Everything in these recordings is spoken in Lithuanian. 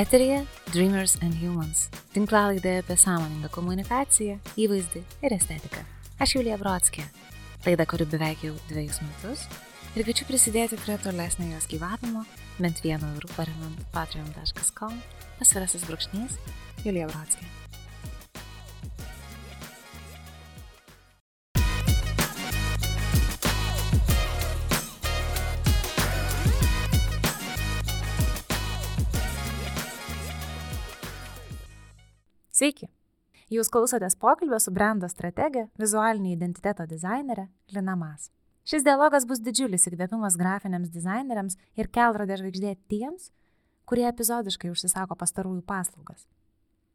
Eterija Dreamers and Humans. Tinklalaidė apie sąmoningą komunikaciją, įvaizdį ir estetiką. Aš Julija Brodskė. Laida, kuri beveik jau dviejus metus. Ir kviečiu prisidėti prie tolesnio jos gyvavimo, bent vienu eurų paremant patreon.com, pasvirasis brūkšnys Julija Brodskė. Sveiki! Jūs klausotės pokalbio su brendo strategė, vizualinė identiteto dizainerė Lina Mas. Šis dialogas bus didžiulis įkvėpimas grafiniams dizaineriams ir kelrodė žvaigždė tiems, kurie epizodiškai užsisako pastarųjų paslaugas.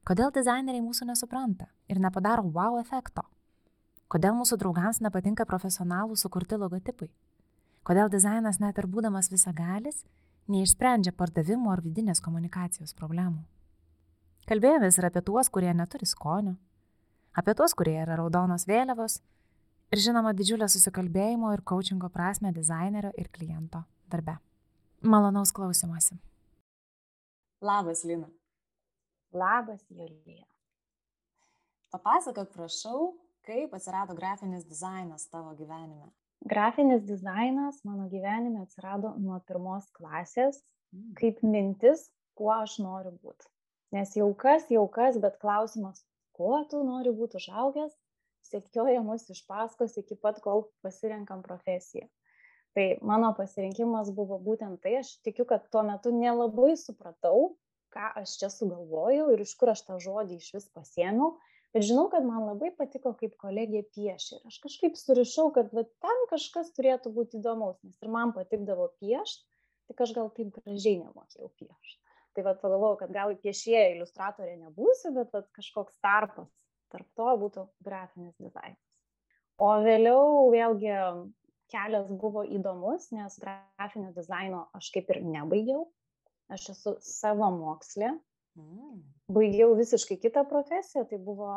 Kodėl dizaineriai mūsų nesupranta ir nepadaro wow efekto? Kodėl mūsų draugams nepatinka profesionalų sukurti logotipai? Kodėl dizainas net ir būdamas visagalis neišsprendžia pardavimo ar vidinės komunikacijos problemų? Kalbėjomės ir apie tuos, kurie neturi skonio, apie tuos, kurie yra raudonos vėliavos ir žinoma didžiulę susikalbėjimo ir coachingo prasme dizainerio ir kliento darbe. Malonaus klausimuose. Labas, Lina. Labas, Julija. Papasakok, prašau, kaip atsirado grafinis dizainas tavo gyvenime. Grafinis dizainas mano gyvenime atsirado nuo pirmos klasės, mm. kaip mintis, kuo aš noriu būti. Nes jau kas, jau kas, bet klausimas, kuo tu nori būti užaugęs, sekioja mus iš paskos iki pat, kol pasirenkam profesiją. Tai mano pasirinkimas buvo būtent tai, aš tikiu, kad tuo metu nelabai supratau, ką aš čia sugalvojau ir iš kur aš tą žodį iš vis pasėmiau, bet žinau, kad man labai patiko, kaip kolegė piešė. Ir aš kažkaip surišau, kad va, ten kažkas turėtų būti įdomaus, nes ir man patikdavo piešti, tik aš gal taip gražiai nemokėjau piešti tai vat pagalvojau kad gal piešėja iliustratorė nebūsiu bet vat kažkoks tarpas tarp to būtų grafinis dizainas. O vėliau vėlgi kelias buvo įdomus nes grafinio dizaino aš kaip ir nebaigiau. Aš esu savamokslė. Mm. baigiau visiškai kitą profesiją tai buvo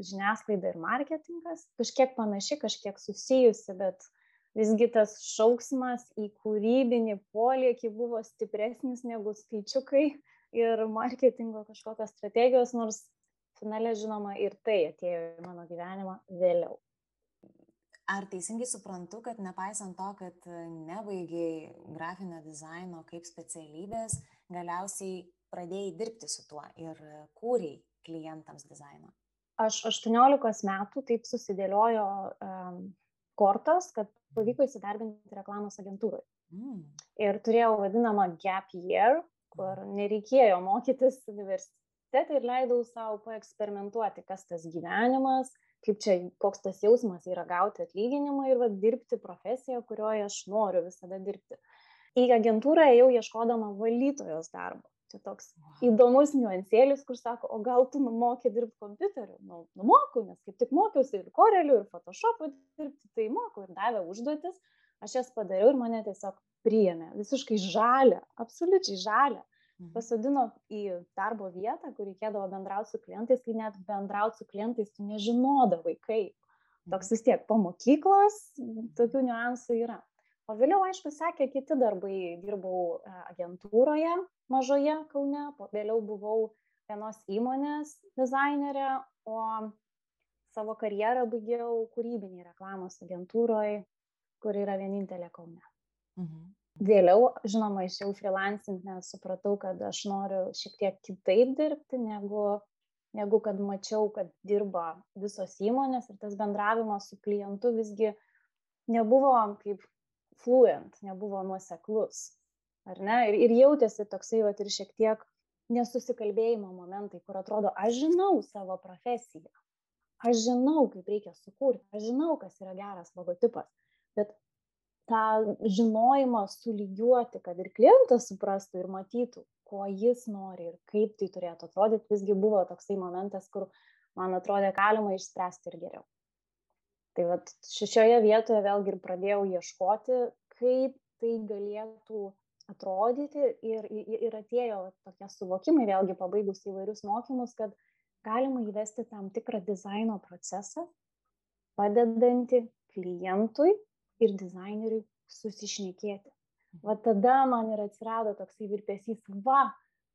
žiniasklaida ir marketingas. Kažkiek panaši kažkiek susijusi bet visgi tas šauksmas į kūrybinį polėkį buvo stipresnis negu skaičiukai ir marketingo kažkokios strategijos, nors finale žinoma ir tai atėjo į mano gyvenimą vėliau. Ar teisingai suprantu, kad nepaisant to, kad nebaigiai grafinio dizaino kaip specialybės, galiausiai pradėjai dirbti su tuo ir kūriai klientams dizainą? Aš 18 metų taip susidėliojo um, kortos, kad pavyko įsidarbinti reklamos agentūrai. Mm. Ir turėjau vadinamą gap year, kur nereikėjo mokytis universitete ir leidau sau paeksperimentuoti, kas tas gyvenimas, kaip čia, koks tas jausmas yra gauti atlyginimą ir va, dirbti profesiją, kurioje aš noriu visada dirbti. Į agentūrą ėjau ieškodama valytojos darbo. Čia toks įdomus niuansėlis, kur sako, o gal tu moki dirbti kompiuteriu? Nu, nu moku, nes kaip tik mokiausi ir koreliu, ir Photoshop'u dirbti, tai moku ir davė užduotis, aš jas padariau ir mane tiesiog priėmė, visiškai žalę, absoliučiai žalę. Mhm. Pasodino į darbo vietą, kur reikėdavo bendrauti su klientais, kai net bendrauti su klientais tu nežinodavai kaip. Toks vis tiek po mokyklos tokių niuansų yra. O vėliau, aišku, sekė kiti darbai. Dirbau e, agentūroje mažoje Kaune, vėliau buvau vienos įmonės dizainerė, o savo karjerą baigiau kūrybinį reklamos agentūroje, kur yra vienintelė Kaune. Mhm. Vėliau, žinoma, išėjau freelancing, nes supratau, kad aš noriu šiek tiek kitaip dirbti, negu, negu kad mačiau, kad dirba visos įmonės ir tas bendravimas su klientu visgi nebuvo kaip fluent, nebuvo nuoseklus. Ar ne? Ir, ir jautėsi toksai, va, ir šiek tiek nesusikalbėjimo momentai, kur atrodo, aš žinau savo profesiją, aš žinau, kaip reikia sukurti, aš žinau, kas yra geras logotipas, bet tą žinojimą sulygiuoti, kad ir klientas suprastų ir matytų, ko jis nori ir kaip tai turėtų atrodyti, visgi buvo toksai momentas, kur man atrodė galima išspręsti ir geriau. Tai vat šioje vietoje vėlgi ir pradėjau ieškoti, kaip tai galėtų atrodyti ir, ir atėjo tokie suvokimai, vėlgi pabaigus įvairius mokymus, kad galima įvesti tam tikrą dizaino procesą, padedantį klientui ir dizaineriui susišnekėti. Va tada man ir atsirado toksai virpesys, va,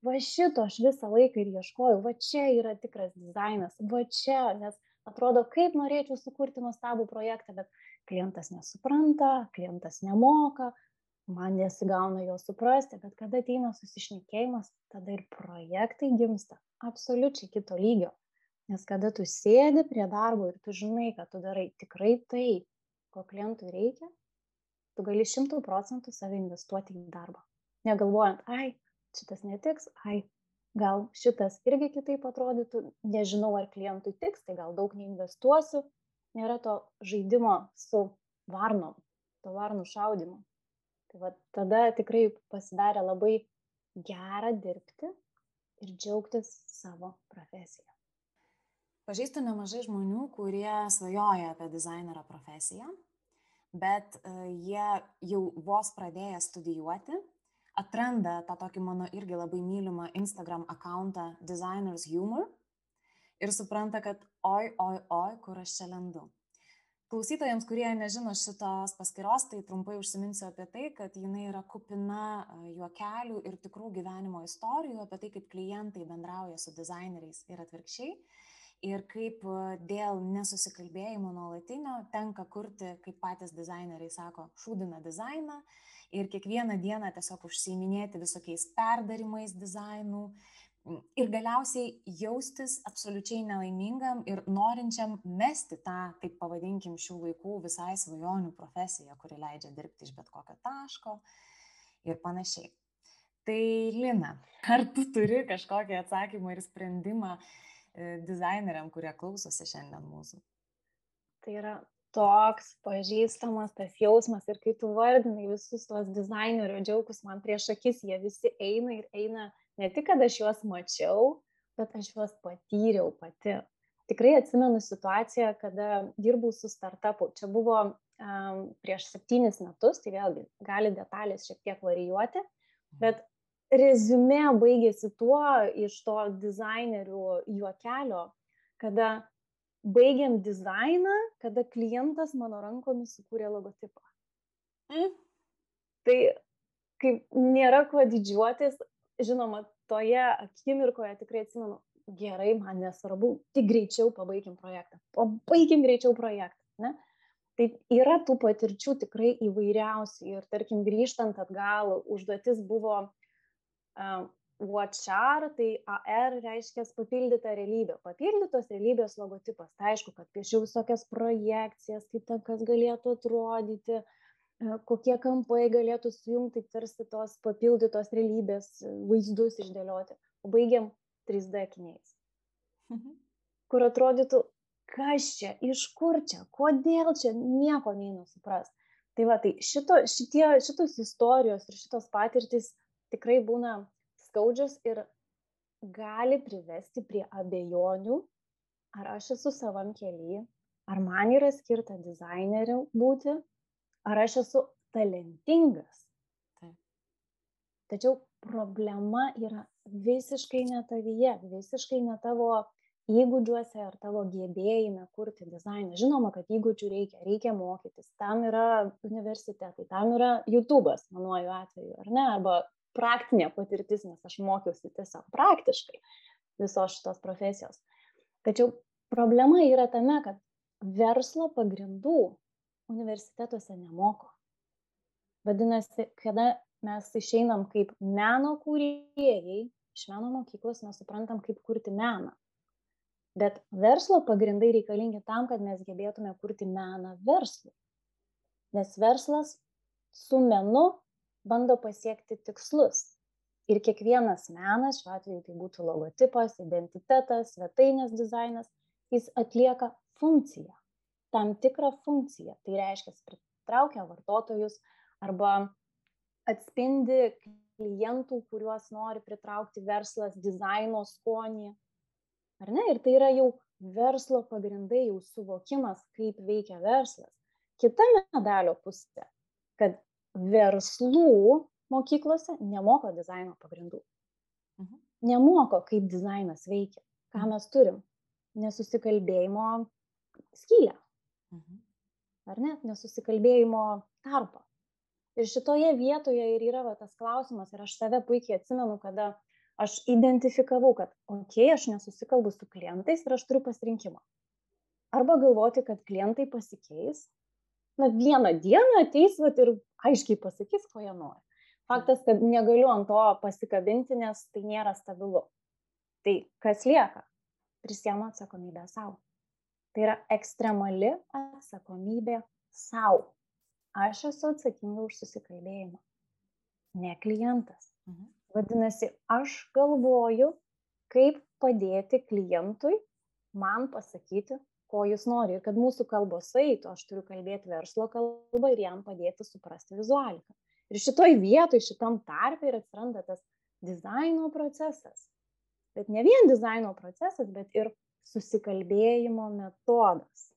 va šito aš visą laiką ir ieškojau, va čia yra tikras dizainas, va čia, nes atrodo, kaip norėčiau sukurti nuostabų projektą, bet klientas nesupranta, klientas nemoka, man nesigauna jo suprasti, bet kada ateina susišnekėjimas, tada ir projektai gimsta absoliučiai kito lygio. Nes kada tu sėdi prie darbo ir tu žinai, kad tu darai tikrai tai, ko klientui reikia, tu gali šimtų procentų save investuoti į darbą. Negalvojant, ai, šitas netiks, ai, gal šitas irgi kitaip atrodytų, nežinau, ar klientui tiks, tai gal daug neinvestuosiu, nėra to žaidimo su varnom, to varnų šaudimo. Tai va, tada tikrai pasidarė labai gera dirbti ir džiaugtis savo profesiją. Pažįstu nemažai žmonių, kurie svajoja apie dizainerio profesiją, bet e, jie jau vos pradėję studijuoti, atranda tą tokį mano irgi labai mylimą Instagram akantą Designers Humor ir supranta, kad oi, oi, oi, kur aš čia lendu. Klausytojams, kurie nežino šitos paskiros, tai trumpai užsiminsiu apie tai, kad jinai yra kupina juokelių ir tikrų gyvenimo istorijų apie tai, kaip klientai bendrauja su dizaineriais ir atvirkščiai ir kaip dėl nesusikalbėjimo nuolatinio tenka kurti, kaip patys dizaineriai sako, šūdina dizainą ir kiekvieną dieną tiesiog užsiiminėti visokiais perdarimais dizainų ir galiausiai jaustis absoliučiai nelaimingam ir norinčiam mesti tą, taip pavadinkim, šių laikų visai svajonių profesiją, kuri leidžia dirbti iš bet kokio taško ir panašiai. Tai Lina, ar tu turi kažkokį atsakymą ir sprendimą, dizaineriam, kurie klausosi šiandien mūsų. Tai yra toks pažįstamas tas jausmas ir kai tu vardinai visus tuos dizainerio džiaugus, man prieš akis jie visi eina ir eina ne tik, kad aš juos mačiau, bet aš juos patyriau pati. Tikrai atsimenu situaciją, kada dirbau su startupu. Čia buvo um, prieš septynis metus, tai vėlgi gali detalės šiek tiek varijuoti, bet rezumė baigėsi tuo iš to dizainerių juokelio, kada baigiam dizainą, kada klientas mano rankomis sukūrė logotipą. Mm. Tai kaip nėra kuo didžiuotis, žinoma, toje akimirkoje tikrai atsimenu, gerai, man nesvarbu, tik greičiau pabaigim projektą. Pabaigim greičiau projektą. Ne? Tai yra tų patirčių tikrai įvairiausių ir tarkim grįžtant atgal, užduotis buvo WatchR, tai AR reiškia papildyta realybė. Papildytos realybės logotipas. Tai aišku, kad piešiau visokias projekcijas, kaip ten kas galėtų atrodyti, kokie kampai galėtų sujungti, tarsi tos papildytos realybės vaizdus išdėlioti. Baigiam 3D akiniais. Mhm. Kur atrodytų, kas čia, iš kur čia, kodėl čia, nieko neįnu supras. Tai va, tai šito, šitie, šitos istorijos ir šitos patirtis tikrai būna skaudžios ir gali privesti prie abejonių, ar aš esu savam kelyje, ar man yra skirta dizaineriu būti, ar aš esu talentingas. Taip. Tačiau problema yra visiškai ne tavyje, visiškai ne tavo įgūdžiuose ar tavo gebėjime kurti dizainą. Žinoma, kad įgūdžių reikia, reikia mokytis. Tam yra universitetai, tam yra YouTube'as, manuoju atveju, ar ne? Arba praktinė patirtis, nes aš mokiausi tiesiog praktiškai visos šitos profesijos. Tačiau problema yra tame, kad verslo pagrindų universitetuose nemoko. Vadinasi, kada mes išeinam kaip meno kūrėjai, iš meno mokyklos mes suprantam, kaip kurti meną. Bet verslo pagrindai reikalingi tam, kad mes gebėtume kurti meną verslui. Nes verslas su menu bando pasiekti tikslus. Ir kiekvienas menas, šiuo atveju tai būtų logotipas, identitetas, svetainės dizainas, jis atlieka funkciją, tam tikrą funkciją. Tai reiškia, pritraukia vartotojus arba atspindi klientų, kuriuos nori pritraukti verslas, dizaino skonį. Ar ne? Ir tai yra jau verslo pagrindai, jau suvokimas, kaip veikia verslas. Kita medalio pusė, kad verslų mokyklose nemoko dizaino pagrindų. Mhm. Nemoko, kaip dizainas veikia. Ką mhm. mes turim? Nesusikalbėjimo skylę. Mhm. Ar ne? Nesusikalbėjimo tarpą. Ir šitoje vietoje ir yra va, tas klausimas, ir aš save puikiai atsimenu, kada aš identifikavau, kad, okei, okay, aš nesusikalbu su klientais ir aš turiu pasirinkimą. Arba galvoti, kad klientai pasikeis. Na, vieną dieną ateis vat, ir aiškiai pasakys, ko jie nori. Faktas, kad negaliu ant to pasikabinti, nes tai nėra stabilu. Tai kas lieka? Prisiemu atsakomybę savo. Tai yra ekstremali atsakomybė savo. Aš esu atsakinga už susikalbėjimą, ne klientas. Mhm. Vadinasi, aš galvoju, kaip padėti klientui man pasakyti, ko jis nori. Ir kad mūsų kalbos eitų, aš turiu kalbėti verslo kalbą ir jam padėti suprasti vizualiką. Ir šitoj vietoj, šitam tarpe ir atsiranda tas dizaino procesas. Bet ne vien dizaino procesas, bet ir susikalbėjimo metodas.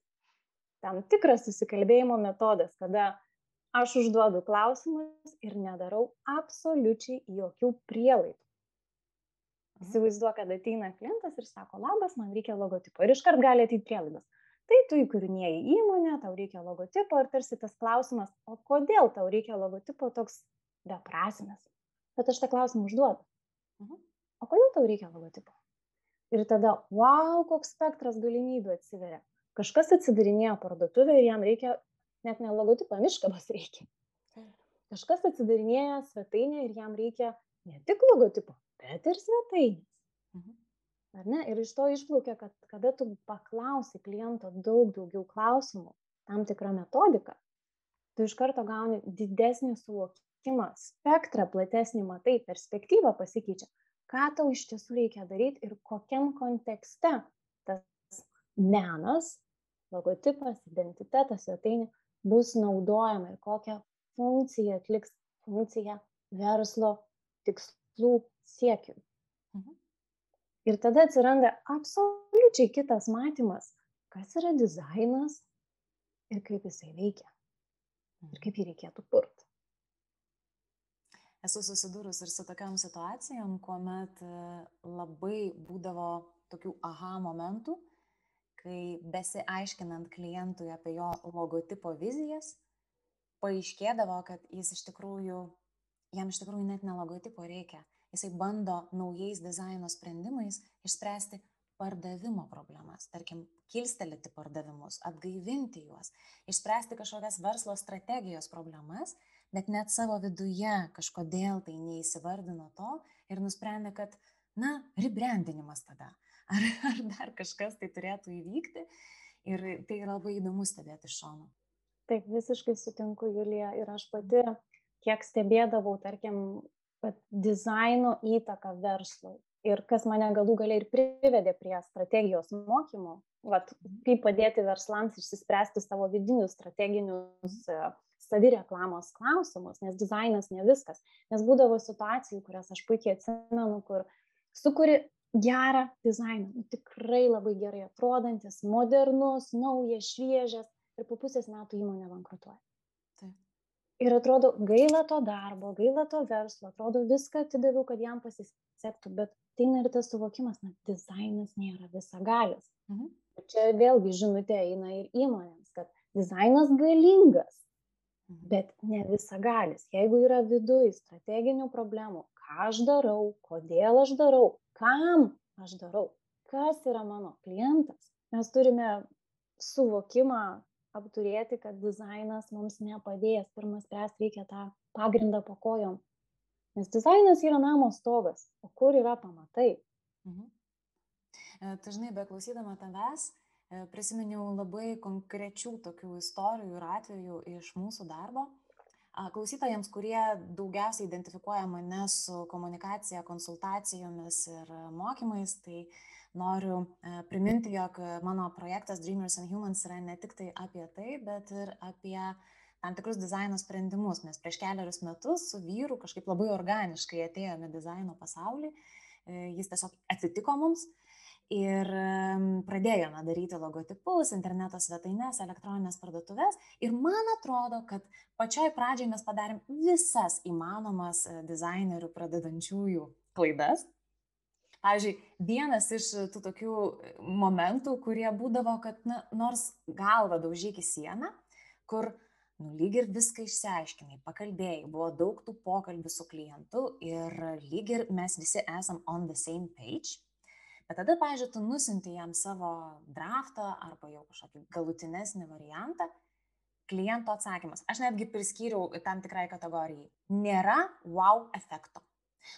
Tam tikras susikalbėjimo metodas, kada aš užduodu klausimus ir nedarau absoliučiai jokių prielaidų. Įsivaizduoju, kad ateina klientas ir sako, labas, man reikia logotipo. Ir iškart gali ateiti prielaidos. Tai tu įkūrinėjai įmonę, tau reikia logotipo ir tarsi tas klausimas, o kodėl tau reikia logotipo toks beprasmis. Bet aš tą klausimą užduodu. Mhm. O kodėl tau reikia logotipo? Ir tada, wow, koks spektras galimybių atsiveria. Kažkas atsidarinėja parduotuvę ir jam reikia net ne logotipą, miškabas reikia. Kažkas atsidarinėja svetainę ir jam reikia ne tik logotipo, bet ir svetainės. Mhm. Ar ne? Ir iš to išplaukia, kad kada tu paklausi kliento daug daugiau klausimų, tam tikrą metodiką, tu iš karto gauni didesnį suvokimą, spektrą platesnį matai, perspektyva pasikeičia, ką tau iš tiesų reikia daryti ir kokiam kontekste tas menas, logotipas, identitetas, svetainė bus naudojama ir kokią funkciją atliks funkciją verslo tikslų siekiui. Mhm. Ir tada atsiranda absoliučiai kitas matymas, kas yra dizainas ir kaip jisai veikia. Ir kaip jį reikėtų kurti. Esu susidūrus ir su tokiam situacijom, kuomet e, labai būdavo tokių aha momentų, kai besiaiškinant klientui apie jo logotipo vizijas, paaiškėdavo, kad jis iš tikrųjų, jam iš tikrųjų net ne logotipo reikia. Jisai bando naujais dizaino sprendimais išspręsti pardavimo problemas, tarkim, kilstelėti pardavimus, atgaivinti juos, išspręsti kažkokias verslo strategijos problemas, bet net savo viduje kažkodėl tai neįsivardino to ir nusprendė, kad, na, rebrandinimas tada ar, ar dar kažkas tai turėtų įvykti. Ir tai yra labai įdomu stebėti iš šono. Taip, visiškai sutinku, Julija. Ir aš pati, kiek stebėdavau, tarkim, dizaino įtaką verslui. Ir kas mane galų galiai ir privedė prie strategijos mokymų, vat, kaip padėti verslams išsispręsti savo vidinius strateginius e, savireklamos klausimus, nes dizainas ne viskas. Nes būdavo situacijų, kurias aš puikiai atsimenu, kur sukuri gerą dizainą, nu, tikrai labai gerai atrodantis, modernus, naujas, šviežias ir po pusės metų įmonė bankrutuoja. Ir atrodo, gaila to darbo, gaila to verslo, atrodo, viską atidaviau, kad jam pasisektų, bet tai ir tas suvokimas, na, dizainas nėra visagalis. Mhm. Čia vėlgi žinutė eina ir įmonėms, kad dizainas galingas, mhm. bet ne visagalis. Jeigu yra viduje strateginių problemų, ką aš darau, kodėl aš darau, kam aš darau, kas yra mano klientas. Mes turime suvokimą apturėti, kad dizainas mums nepadės. Pirmas spręsti reikia tą pagrindą po kojom. Nes dizainas yra namo stogas, o kur yra pamatai. Mhm. E, beklausydama tavęs, e, prisiminiau labai konkrečių tokių istorijų ir atvejų iš mūsų darbo Klausytojams, kurie daugiausiai identifikuoja mane su komunikacija, konsultacijomis ir mokymais, tai noriu e, priminti, jog mano projektas Dreamers and Humans yra ne tik tai apie tai, bet ir apie tam tikrus dizaino sprendimus. Mes prieš keliarius metus su vyru kažkaip labai organiškai atėjome dizaino pasaulį, e, jis tiesiog atsitiko mums ir pradėjome daryti logotipus, interneto svetaines, elektroninės parduotuvės ir man atrodo, kad pačioj pradžioj mes padarėm visas įmanomas e, dizainerių pradedančiųjų klaidas. Pavyzdžiui, vienas iš tų tokių e, momentų, kurie būdavo, kad na, nors galva daužyk į sieną, kur nu, lyg ir viską išsiaiškinai, pakalbėjai, buvo daug tų pokalbių su klientu ir lyg ir mes visi esam on the same page. Bet tada, pažiūrėjau, tu nusinti jam savo draftą arba jau kažkokį galutinesnį variantą, kliento atsakymas. Aš netgi priskyriau tam tikrai kategorijai. Nėra wow efekto.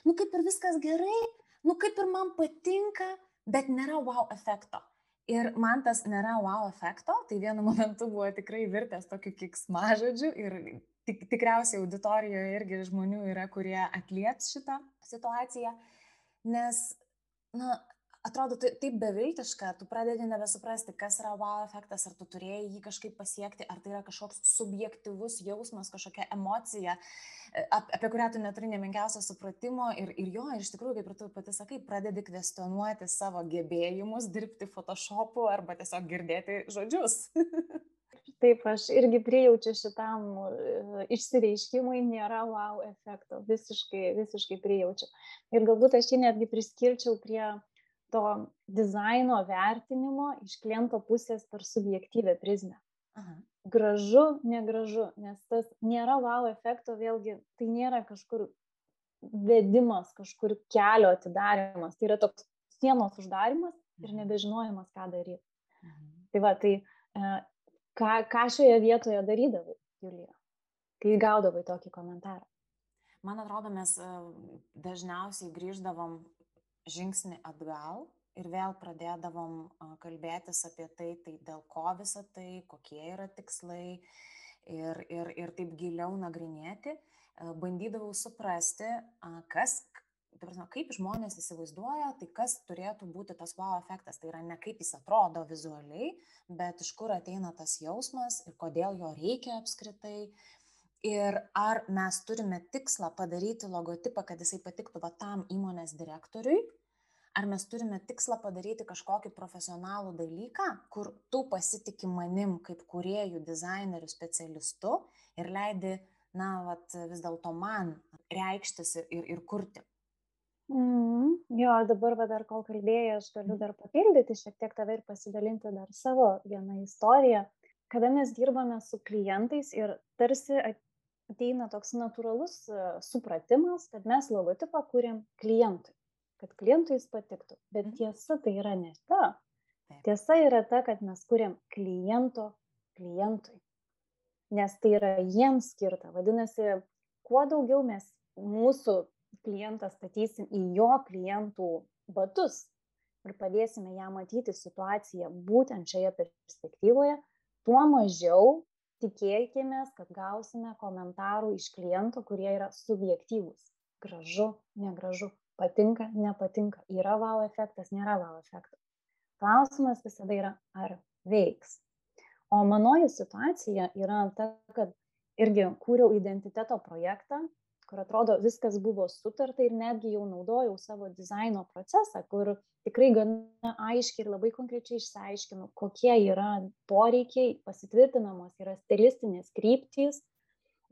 Nu kaip ir viskas gerai, nu kaip ir man patinka, bet nėra wow efekto. Ir man tas nėra wow efekto, tai vienu momentu buvo tikrai virtęs tokiu kiksmažodžiu ir tik, tikriausiai auditorijoje irgi žmonių yra, kurie atlieps šitą situaciją, nes, na, atrodo tai taip beviltiška, tu pradedi nebesuprasti, kas yra wow efektas, ar tu turėjai jį kažkaip pasiekti, ar tai yra kažkoks subjektivus jausmas, kažkokia emocija, e, apie kurią tu neturi nemenkiausio supratimo ir, ir jo, iš tikrųjų, kaip ir tu pati sakai, pradedi kvestionuoti savo gebėjimus dirbti Photoshopu arba tiesiog girdėti žodžius. Taip, aš irgi prijaučiu šitam uh, išsireiškimui, nėra wow efekto, visiškai, visiškai prijaučiu. Ir galbūt aš jį netgi priskirčiau prie to dizaino vertinimo iš kliento pusės per subjektyvę prizmę. Aha. Gražu, negražu, nes tas nėra wow efekto, vėlgi tai nėra kažkur vedimas, kažkur kelio atidarimas, tai yra toks sienos uždarimas ir mhm. nebežinojimas, ką daryti. Mhm. Tai va, tai e, ką, ką šioje vietoje darydavai, Julija, kai gaudavai tokį komentarą? Man atrodo, mes e, dažniausiai grįždavom žingsnį atgal ir vėl pradėdavom kalbėtis apie tai, tai dėl ko visa tai, kokie yra tikslai ir, ir, ir taip giliau nagrinėti, bandydavau suprasti, kas, prasme, kaip žmonės įsivaizduoja, tai kas turėtų būti tas wow efektas. Tai yra ne kaip jis atrodo vizualiai, bet iš kur ateina tas jausmas ir kodėl jo reikia apskritai. Ir ar mes turime tikslą padaryti logotipą, kad jisai patiktų va tam įmonės direktoriui, ar mes turime tikslą padaryti kažkokį profesionalų dalyką, kur tu pasitiki manim kaip kuriejų, dizainerių, specialistu ir leidi, na, vat, vis dėlto man reikštis ir, ir, kurti. Mm, jo, dabar va, dar kol kalbėjai, aš galiu dar papildyti šiek tiek tave ir pasidalinti dar savo vieną istoriją. Kada mes dirbame su klientais ir tarsi ateina toks natūralus supratimas, kad mes logotipą kūrėm klientui kad klientui jis patiktų. Bet mhm. tiesa tai yra ne ta. Tiesa yra ta, kad mes kuriam kliento klientui. Nes tai yra jiems skirta. Vadinasi, kuo daugiau mes mūsų klientą statysim į jo klientų batus ir padėsime ją matyti situaciją būtent šioje perspektyvoje, tuo mažiau tikėkime, kad gausime komentarų iš kliento, kurie yra subjektyvūs. Gražu, negražu, patinka, nepatinka, yra wow efektas, nėra wow efektas. Klausimas visada yra, ar veiks. O manoji situacija yra ta, kad irgi kūriau identiteto projektą, kur atrodo viskas buvo sutarta ir netgi jau naudojau savo dizaino procesą, kur tikrai gana aiškiai ir labai konkrečiai išsiaiškinu, kokie yra poreikiai, pasitvirtinamos yra stilistinės kryptys,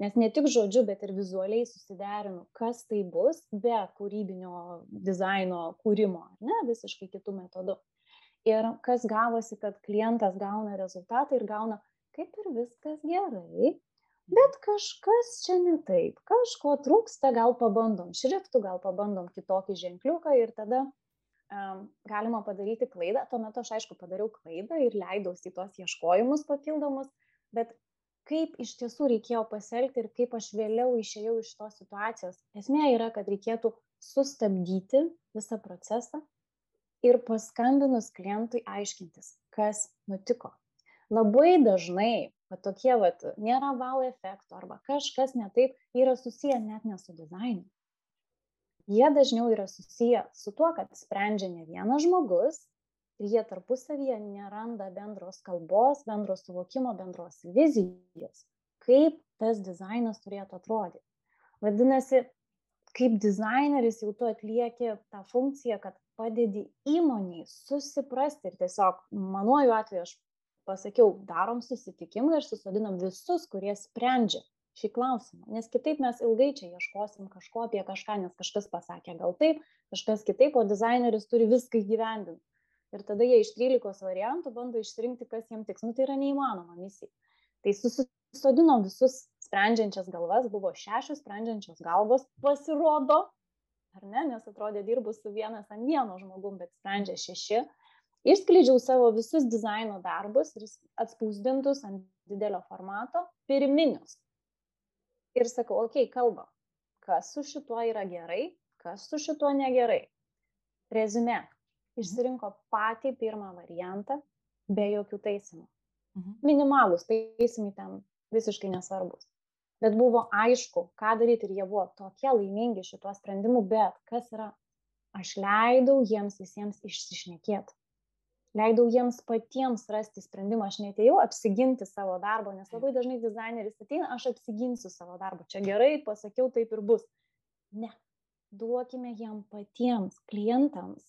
nes ne tik žodžiu bet ir vizualiai susiderinu kas tai bus be kūrybinio dizaino kūrimo ar ne visiškai kitu metodu. Ir kas gavosi kad klientas gauna rezultatą ir gauna kaip ir viskas gerai bet kažkas čia ne taip kažko trūksta gal pabandom šriftų gal pabandom kitokį ženkliuką ir tada um, galima padaryti klaidą. Tuo metu aš aišku padariau klaidą ir leidausi į tuos ieškojimus papildomus bet kaip iš tiesų reikėjo pasielgti ir kaip aš vėliau išėjau iš tos situacijos. Esmė yra, kad reikėtų sustabdyti visą procesą ir paskambinus klientui aiškintis, kas nutiko. Labai dažnai va, tokie, va, nėra wow efekto arba kažkas netaip yra susiję net ne su dizainu. Jie dažniau yra susiję su tuo, kad sprendžia ne vienas žmogus, ir jie tarpusavyje neranda bendros kalbos, bendro suvokimo, bendros vizijos, kaip tas dizainas turėtų atrodyti. Vadinasi, kaip dizaineris jau tu atlieki tą funkciją, kad padedi įmoniai susiprasti ir tiesiog, manuoju atveju, aš pasakiau, darom susitikimą ir susodinam visus, kurie sprendžia šį klausimą. Nes kitaip mes ilgai čia ieškosim kažko apie kažką, nes kažkas pasakė gal taip, kažkas kitaip, o dizaineris turi viską įgyvendinti ir tada jie iš 13 variantų bando išsirinkti, kas jiems tiks. Nu, tai yra neįmanoma misija. Tai susodino visus sprendžiančias galvas, buvo šešios sprendžiančios galvos, pasirodo, ar ne, nes atrodė dirbu su vienas ant vieno žmogum, bet sprendžia šeši. Išskleidžiau savo visus dizaino darbus ir atspausdintus ant didelio formato, pirminius. Ir sakau, okei, okay, kalbam, kas su šituo yra gerai, kas su šituo negerai. Rezumė. Išsirinko patį pirmą variantą be jokių taisymų. Mhm. Minimalus taisymai ten visiškai nesvarbus bet buvo aišku, ką daryti ir jie buvo tokie laimingi šituo sprendimu, bet kas yra, aš leidau jiems visiems išsišnekėti. Leidau jiems patiems rasti sprendimą, aš netėjau apsiginti savo darbo, nes labai dažnai dizaineris ateina, aš apsiginsiu savo darbo, čia gerai, pasakiau, taip ir bus. Ne, duokime jam patiems klientams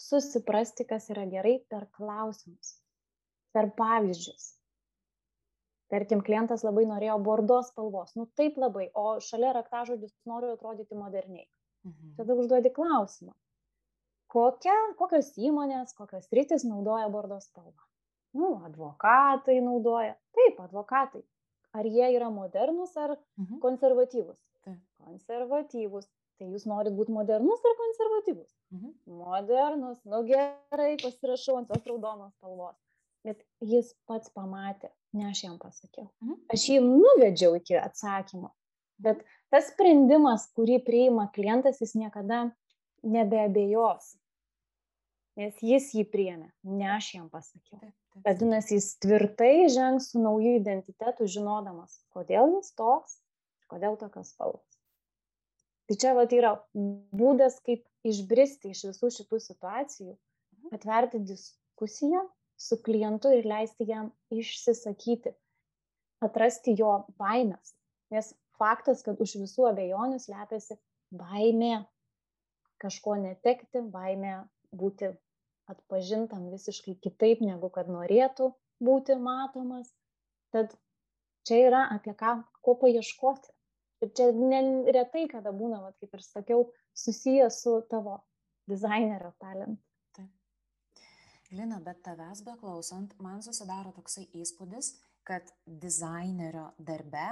susiprasti, kas yra gerai per klausimus, per pavyzdžius, tarkim klientas labai norėjo bordo spalvos nu taip labai o šalia raktažodis noriu atrodyti moderniai. Mhm. tada užduodi klausimą. Kokia kokios įmonės kokios sritys naudoja bordo spalvą? Nu advokatai naudoja. Taip advokatai. Ar jie yra modernūs ar mhm. konservatyvūs? Taip. konservatyvūs tai jūs norit būti modernus ar konservatyvus mhm. modernus nu gerai pasirašau ant tos raudonos spalvos bet jis pats pamatė ne aš jam pasakiau. Mhm. Aš jį nuvedžiau iki atsakymo. Bet tas sprendimas, kurį priima klientas, jis niekada nebeabejos. Nes jis jį priėmė, ne aš jam pasakiau. Vadinasi, jis tvirtai žengs su nauju identitetu, žinodamas, kodėl jis toks, kodėl tokios spalvos. Tai čia vat, yra būdas, kaip išbristi iš visų šitų situacijų, mhm. atverti diskusiją su klientu ir leisti jam išsisakyti, atrasti jo baimės. Nes faktas, kad už visų abejonių slepiasi baimė kažko netekti, baimė būti atpažintam visiškai kitaip, negu kad norėtų būti matomas. Tad čia yra apie ką, ko paieškoti. Ir čia neretai, kada būna, vat, kaip ir sakiau, susijęs su tavo dizainerio talentu. Lina, bet tavęs beklausant, man susidaro toksai įspūdis, kad dizainerio darbe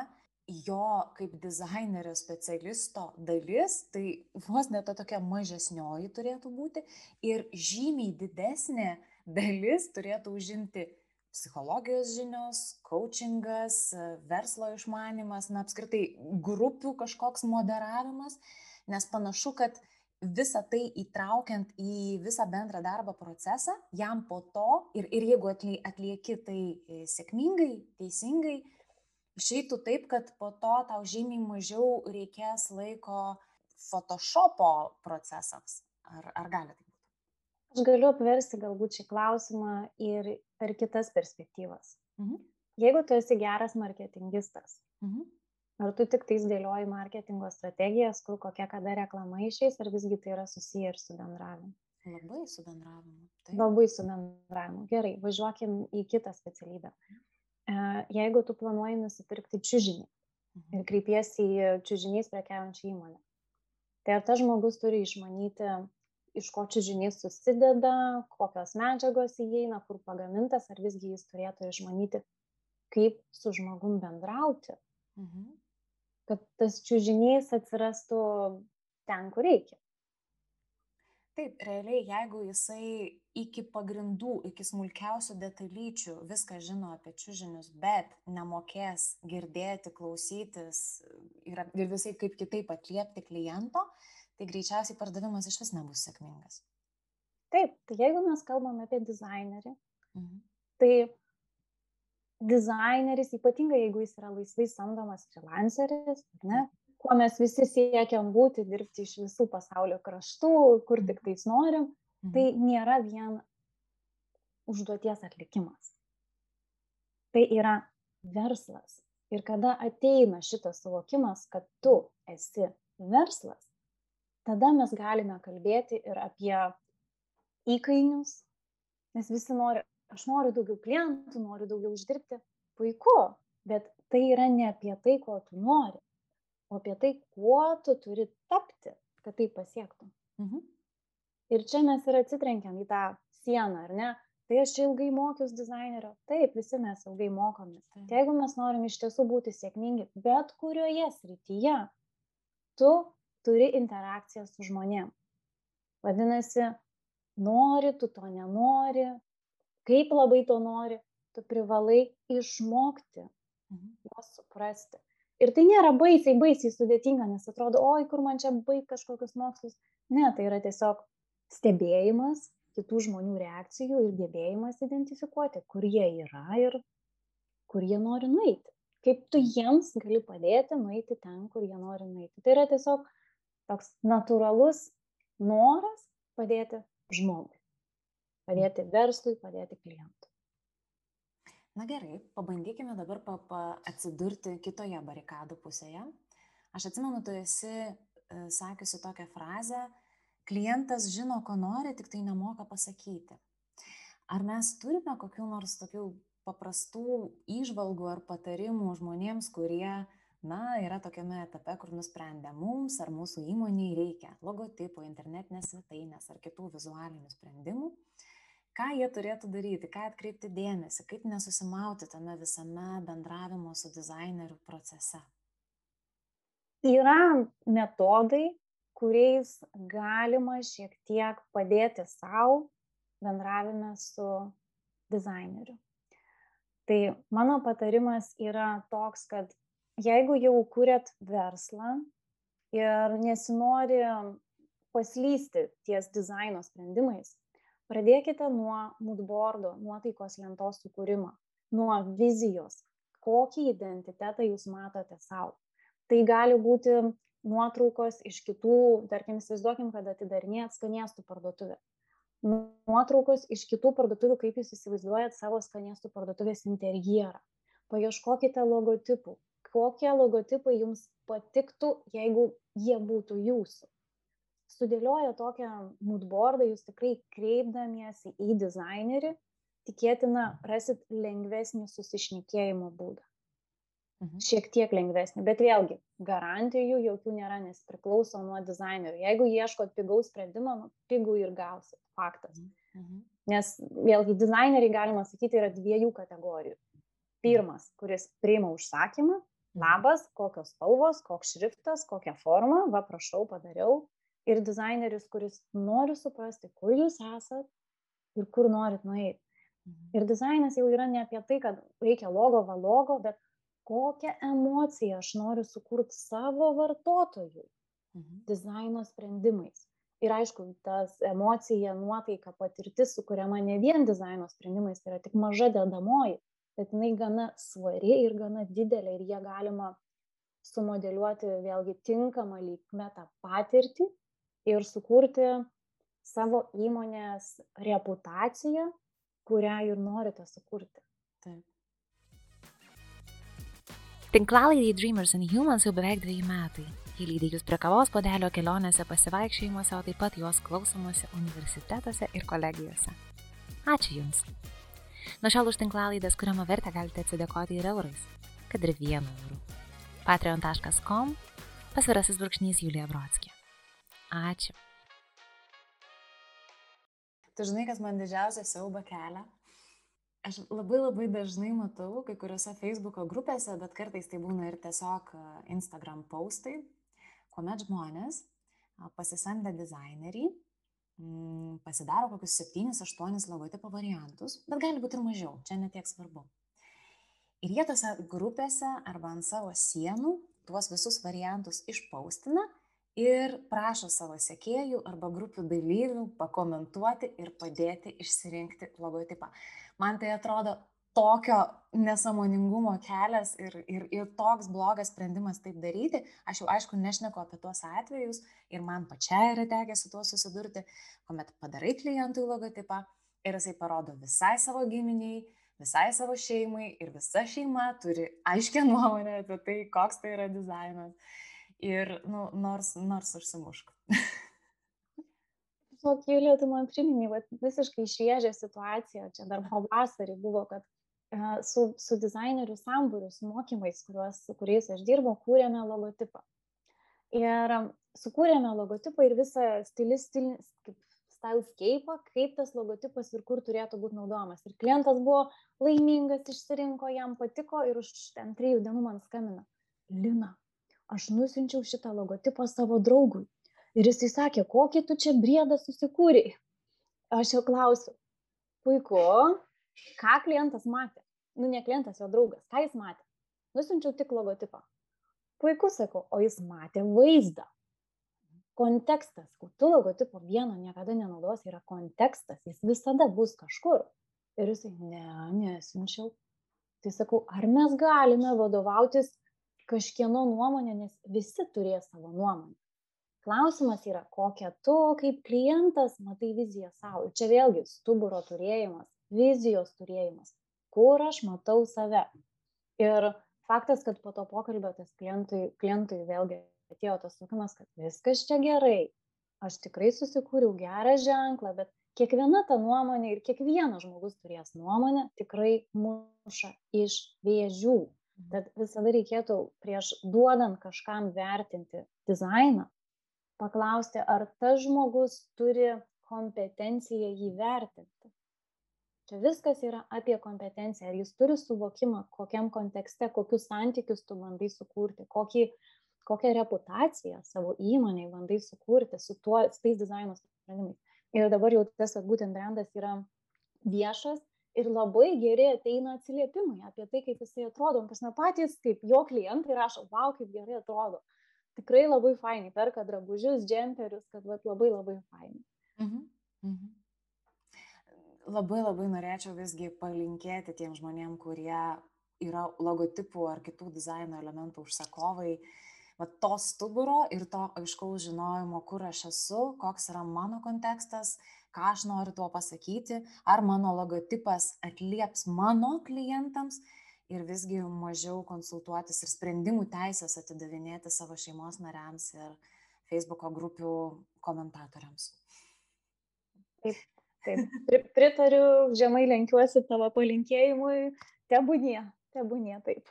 jo kaip dizainerio specialisto dalis, tai vos net tokia mažesnioji turėtų būti ir žymiai didesnė dalis turėtų užimti psichologijos žinios, coachingas, verslo išmanimas, na apskritai grupių kažkoks moderavimas, nes panašu, kad visą tai įtraukiant į visą bendrą darbo procesą, jam po to ir, ir jeigu atlieki tai e, sėkmingai, teisingai, išeitų taip, kad po to tau žymiai mažiau reikės laiko Photoshopo procesams. Ar, ar gali tai būti? Aš galiu apversti galbūt šį klausimą ir per kitas perspektyvas. Mhm. Jeigu tu esi geras marketingistas, mhm ar tu tiktais dėlioji marketingo strategijas, kur kokia kada reklama išeis, ar visgi tai yra susiję ir su bendravimu? Labai su bendravimu. Taip. Labai su bendravimu. Gerai, važiuokim į kitą specialybę. E, jeigu tu planuoji nusipirkti čiužinį mhm. ir kreipiesi į čiužiniais prekiaujančią įmonę, tai ar tas žmogus turi išmanyti, iš ko čiužinys susideda, kokios medžiagos įeina, kur pagamintas, ar visgi jis turėtų išmanyti, kaip su žmogum bendrauti. Mhm kad tas čiužinys atsirastų ten, kur reikia. Taip, realiai, jeigu jisai iki pagrindų, iki smulkiausių detalyčių viską žino apie čiužinius, bet nemokės girdėti, klausytis ir, ir visai kaip kitaip atliepti kliento, tai greičiausiai pardavimas iš vis nebus sėkmingas. Taip, tai jeigu mes kalbame apie dizainerį, mhm. tai dizaineris, ypatingai jeigu jis yra laisvai samdomas freelanceris, ne, kuo mes visi siekiam būti, dirbti iš visų pasaulio kraštų, kur tik tais norim, tai mhm. nėra vien užduoties atlikimas. Tai yra verslas. Ir kada ateina šitas suvokimas, kad tu esi verslas, tada mes galime kalbėti ir apie įkainius, nes visi nori aš noriu daugiau klientų, noriu daugiau uždirbti. Puiku, bet tai yra ne apie tai, ko tu nori, o apie tai, kuo tu turi tapti, kad tai pasiektum. Mhm. Ir čia mes ir atsitrenkiam į tą sieną, ar ne? tai aš čia ilgai mokiausi dizainerio. Taip, visi mes ilgai mokomės. Tai jeigu mes norim iš tiesų būti sėkmingi, bet kurioje srityje, tu turi interakciją su žmonėm. Vadinasi, nori, tu to nenori, kaip labai to nori, tu privalai išmokti mhm. juos suprasti. Ir tai nėra baisiai, baisiai sudėtinga, nes atrodo, oi, kur man čia baig kažkokius mokslus. Ne, tai yra tiesiog stebėjimas kitų žmonių reakcijų ir gebėjimas identifikuoti, kur jie yra ir kur jie nori nueiti. Kaip tu jiems gali padėti nueiti ten, kur jie nori nueiti. Tai yra tiesiog toks natūralus noras padėti žmogui, padėti verslui, padėti klientui. Na gerai, pabandykime dabar pa, pa atsidurti kitoje barikadų pusėje. Aš atsimenu, tu esi e, sakiusi tokią frazę, klientas žino, ko nori, tik tai nemoka pasakyti. Ar mes turime kokiu nors tokių paprastų įžvalgų ar patarimų žmonėms, kurie, na, yra tokiame etape, kur nusprendė mums ar mūsų įmoniai reikia logotipo, internetinės svetainės ar kitų vizualinių sprendimų, ką jie turėtų daryti, ką atkreipti dėmesį, kaip nesusimauti tame visame bendravimo su dizaineriu procese. Yra metodai, kuriais galima šiek tiek padėti sau bendravime su dizaineriu. Tai mano patarimas yra toks, kad jeigu jau kūrėt verslą ir nesinori paslysti ties dizaino sprendimais, pradėkite nuo moodboardo, nuotaikos lentos sukūrimo, nuo vizijos, kokį identitetą jūs matote savo. Tai gali būti nuotraukos iš kitų, tarkim, įsivaizduokim, kad atidarinėjat skanėstų parduotuvę. Nuotraukos iš kitų parduotuvių, kaip jūs įsivaizduojat savo skanėstų parduotuvės interjerą. Paieškokite logotipų. Kokie logotipai jums patiktų, jeigu jie būtų jūsų. Sudėlioję tokią moodboardą, jūs tikrai kreipdamiesi į dizainerį, tikėtina rasit lengvesnį susišnekėjimo būdą. Mhm. Šiek tiek lengvesnį, bet vėlgi garantijų jokių nėra, nes priklauso nuo dizainerių. Jeigu ieškot pigaus sprendimo, nu, pigų ir gausit, faktas. Mhm. mhm. Nes vėlgi dizaineriai, galima sakyti, yra dviejų kategorijų. Pirmas, kuris priima užsakymą. Labas, kokios spalvos, koks šriftas, kokia forma, va prašau, padariau. Ir dizaineris, kuris nori suprasti, kur jūs esat ir kur norit nueiti. Mhm. Ir dizainas jau yra ne apie tai, kad reikia logo, va logo, bet kokią emociją aš noriu sukurti savo vartotojui mhm. dizaino sprendimais. Ir aišku, tas emocija, nuotaika, patirtis sukuriama ne vien dizaino sprendimais, tai yra tik maža dedamoji, bet jinai gana svari ir gana didelė ir jie galima sumodeliuoti vėlgi tinkamą lygmetą patirtį ir sukurti savo įmonės reputaciją, kurią ir norite sukurti. Taip. Tinklalaidai Dreamers and Humans jau beveik dviejų metai. Jį lydi jūs prie kavos podelio kelionėse, pasivaikščiojimuose, o taip pat juos klausomuose universitetuose ir kolegijose. Ačiū Jums. Nuo šiol už tinklalaidės kuriamą vertę galite atsidėkoti ir eurais, kad ir vienu euru. patreon.com pasvirasis brūkšnys Julija Brodskė. Ačiū. Tu žinai, kas man didžiausia siauba kelia? aš labai labai dažnai matau kai kuriuose feisbuko grupėse bet kartais tai būna ir tiesiog instagram postai kuomet žmonės pasisamdę dizainerį mm, pasidaro kokius septynis aštuonis logotipo variantus bet gali būti ir mažiau čia ne tiek svarbu. Ir jie tose grupėse arba ant savo sienų tuos visus variantus išpaustina ir prašo savo sekėjų arba grupių dalyvių pakomentuoti ir padėti išsirinkti logotipą. Man tai atrodo tokio nesąmoningumo kelias ir, ir, ir toks blogas sprendimas taip daryti. Aš jau aišku nešneku apie tuos atvejus ir man pačiai yra tekę su tuo susidurti, kuomet padarai klientui logotipą ir jisai parodo visai savo giminiai, visai savo šeimai ir visa šeima turi aiškę nuomonę apie tai, koks tai yra dizainas. Ir nu, nors, nors užsimušk. žinok julija tu man priminei vat visiškai šviežią situaciją čia dar pavasarį buvo kad su, su dizainerių sambūriu, su mokymais, kuriuos, su kuriais aš dirbau, kūrėme logotipą. Ir sukūrėme logotipą ir visą stilis, stilis, kaip stylescape, kaip tas logotipas ir kur turėtų būti naudojamas. Ir klientas buvo laimingas, išsirinko, jam patiko ir už ten trijų dienų man skambina. Lina, aš nusinčiau šitą logotipą savo draugui. Ir jis įsakė, kokį tu čia briedą susikūrėjai. Aš jau klausiu, puiku, ką klientas matė? Nu, ne klientas, jo draugas, ką jis matė? Nusinčiau tik logotipą. Puiku, sakau, o jis matė vaizdą kontekstas, kad tu logotipo vieno niekada nenaudos, yra kontekstas, jis visada bus kažkur. Ir jisai, ne, nesinčiau. Tai sakau, ar mes galime vadovautis kažkieno nuomonė, nes visi turės savo nuomonę. Klausimas yra, kokią tu kaip klientas matai viziją savo. Ir čia vėlgi stuburo turėjimas, vizijos turėjimas, kur aš matau save. Ir faktas, kad po to pokalbio tas klientui, klientui vėlgi atėjo tas suvokimas, kad viskas čia gerai, aš tikrai susikūriau gerą ženklą, bet kiekviena ta nuomonė ir kiekvienas žmogus turės nuomonę tikrai muša iš vėžių. Mhm. Tad visada reikėtų prieš duodant kažkam vertinti dizainą, paklausti, ar tas žmogus turi kompetenciją jį vertinti. Čia viskas yra apie kompetenciją. Ar jis turi suvokimą, kokiam kontekste, kokius santykius tu bandai sukurti, kokį kokią reputaciją savo įmonėje bandai sukurti su, tuo, su tais dizaino sprendimais. Ir dabar jau tas, kad būtent brandas yra viešas ir labai geri ateina atsiliepimai apie tai, kaip jisai atrodo. Pas ne patys, kaip jo klientai rašo, wow, kaip gerai atrodo. Tikrai labai fainai, perka drabužius, džemperius, kad vat, labai labai fainai. Mhm. Mhm. Labai labai norėčiau visgi palinkėti tiem žmonėm, kurie yra logotipų ar kitų dizaino elementų užsakovai, va to stuburo ir to aiškaus žinojimo, kur aš esu, koks yra mano kontekstas, ką aš noriu tuo pasakyti, ar mano logotipas atlieps mano klientams ir visgi mažiau konsultuotis ir sprendimų teisės atidavinėti savo šeimos nariams ir Facebook'o grupių komentatoriams. Taip, taip. Pritariu, žemai lenkiuosi tavo palinkėjimui, tebūnie, tebūnie taip.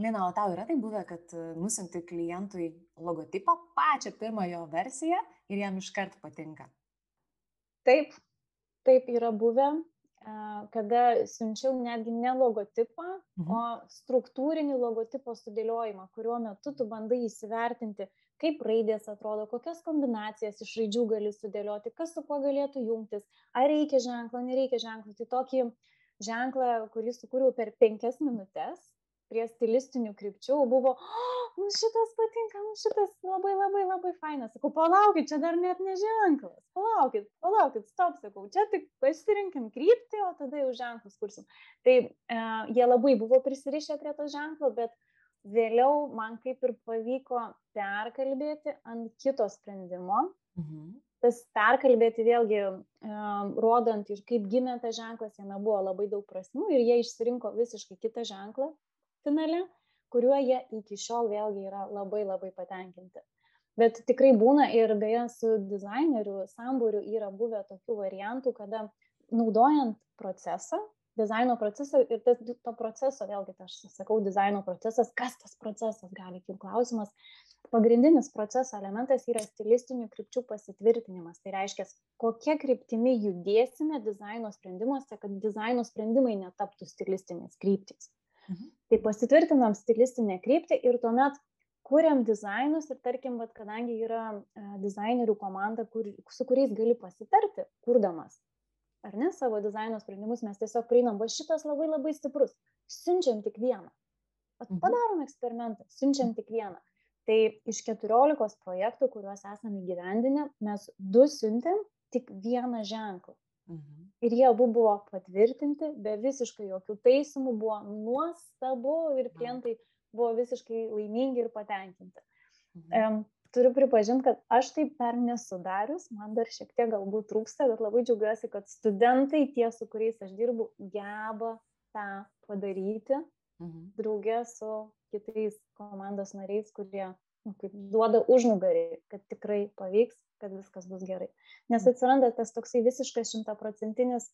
Lina, o tau yra tai buvę, kad e, nusinti klientui logotipą, pačią pirmą jo versiją ir jam iškart patinka? Taip, taip yra buvę, kada siunčiau netgi ne logotipą, mhm. o struktūrinį logotipo sudėliojimą, kuriuo metu tu bandai įsivertinti, kaip raidės atrodo, kokias kombinacijas iš raidžių gali sudėlioti, kas su kuo galėtų jungtis, ar reikia ženklo, nereikia ženklo. Tai tokį ženklą, kurį sukūriau per penkias minutės, prie stilistinių krypčių buvo, oh, mums šitas patinka, mums šitas labai labai labai fainas. Sakau, palaukit, čia dar net neženklas. Palaukit, palaukit, stop, sakau, čia tik pasirinkim kryptį, o tada jau ženklus kursim. Tai e, jie labai buvo prisirišę prie to ženklo, bet vėliau man kaip ir pavyko perkalbėti ant kito sprendimo. Mhm. Tas perkalbėti vėlgi, rodant, kaip gimė tas ženklas, jame buvo labai daug prasmių ir jie išsirinko visiškai kitą ženklą, finale, kuriuo jie iki šiol vėlgi yra labai labai patenkinti. Bet tikrai būna ir beje su dizaineriu sambūriu yra buvę tokių variantų, kada naudojant procesą, dizaino procesą ir tas, to proceso, vėlgi aš sakau dizaino procesas, kas tas procesas gali kilti klausimas. Pagrindinis proceso elementas yra stilistinių krypčių pasitvirtinimas. Tai reiškia, kokia kryptimi judėsime dizaino sprendimuose, kad dizaino sprendimai netaptų stilistinės kryptys. Mhm. Tai pasitvirtinam stilistinę kryptį ir tuomet kuriam dizainus ir tarkim, vat, kadangi yra e, dizainerių komanda, kur, su kuriais gali pasitarti, kurdamas, ar ne, savo dizaino sprendimus, mes tiesiog prieinam, va šitas labai labai stiprus, siunčiam tik vieną. At, mhm. padarom eksperimentą, siunčiam tik vieną. Tai iš 14 projektų, kuriuos esame įgyvendinę, mes du siuntėm tik vieną ženklą. Mhm. Ir jie abu buvo patvirtinti, be visiškai jokių taisymų, buvo nuostabu ir klientai buvo visiškai laimingi ir patenkinti. Mhm. Um, turiu pripažinti, kad aš taip dar nesudarius, man dar šiek tiek galbūt trūksta, bet labai džiaugiuosi, kad studentai, tie, su kuriais aš dirbu, geba tą padaryti, mhm. draugė su kitais komandos nariais, kurie nu, kaip duoda užnugarį, kad tikrai pavyks, kad viskas bus gerai. Nes mhm. atsiranda tas toksai visiškas šimtaprocentinis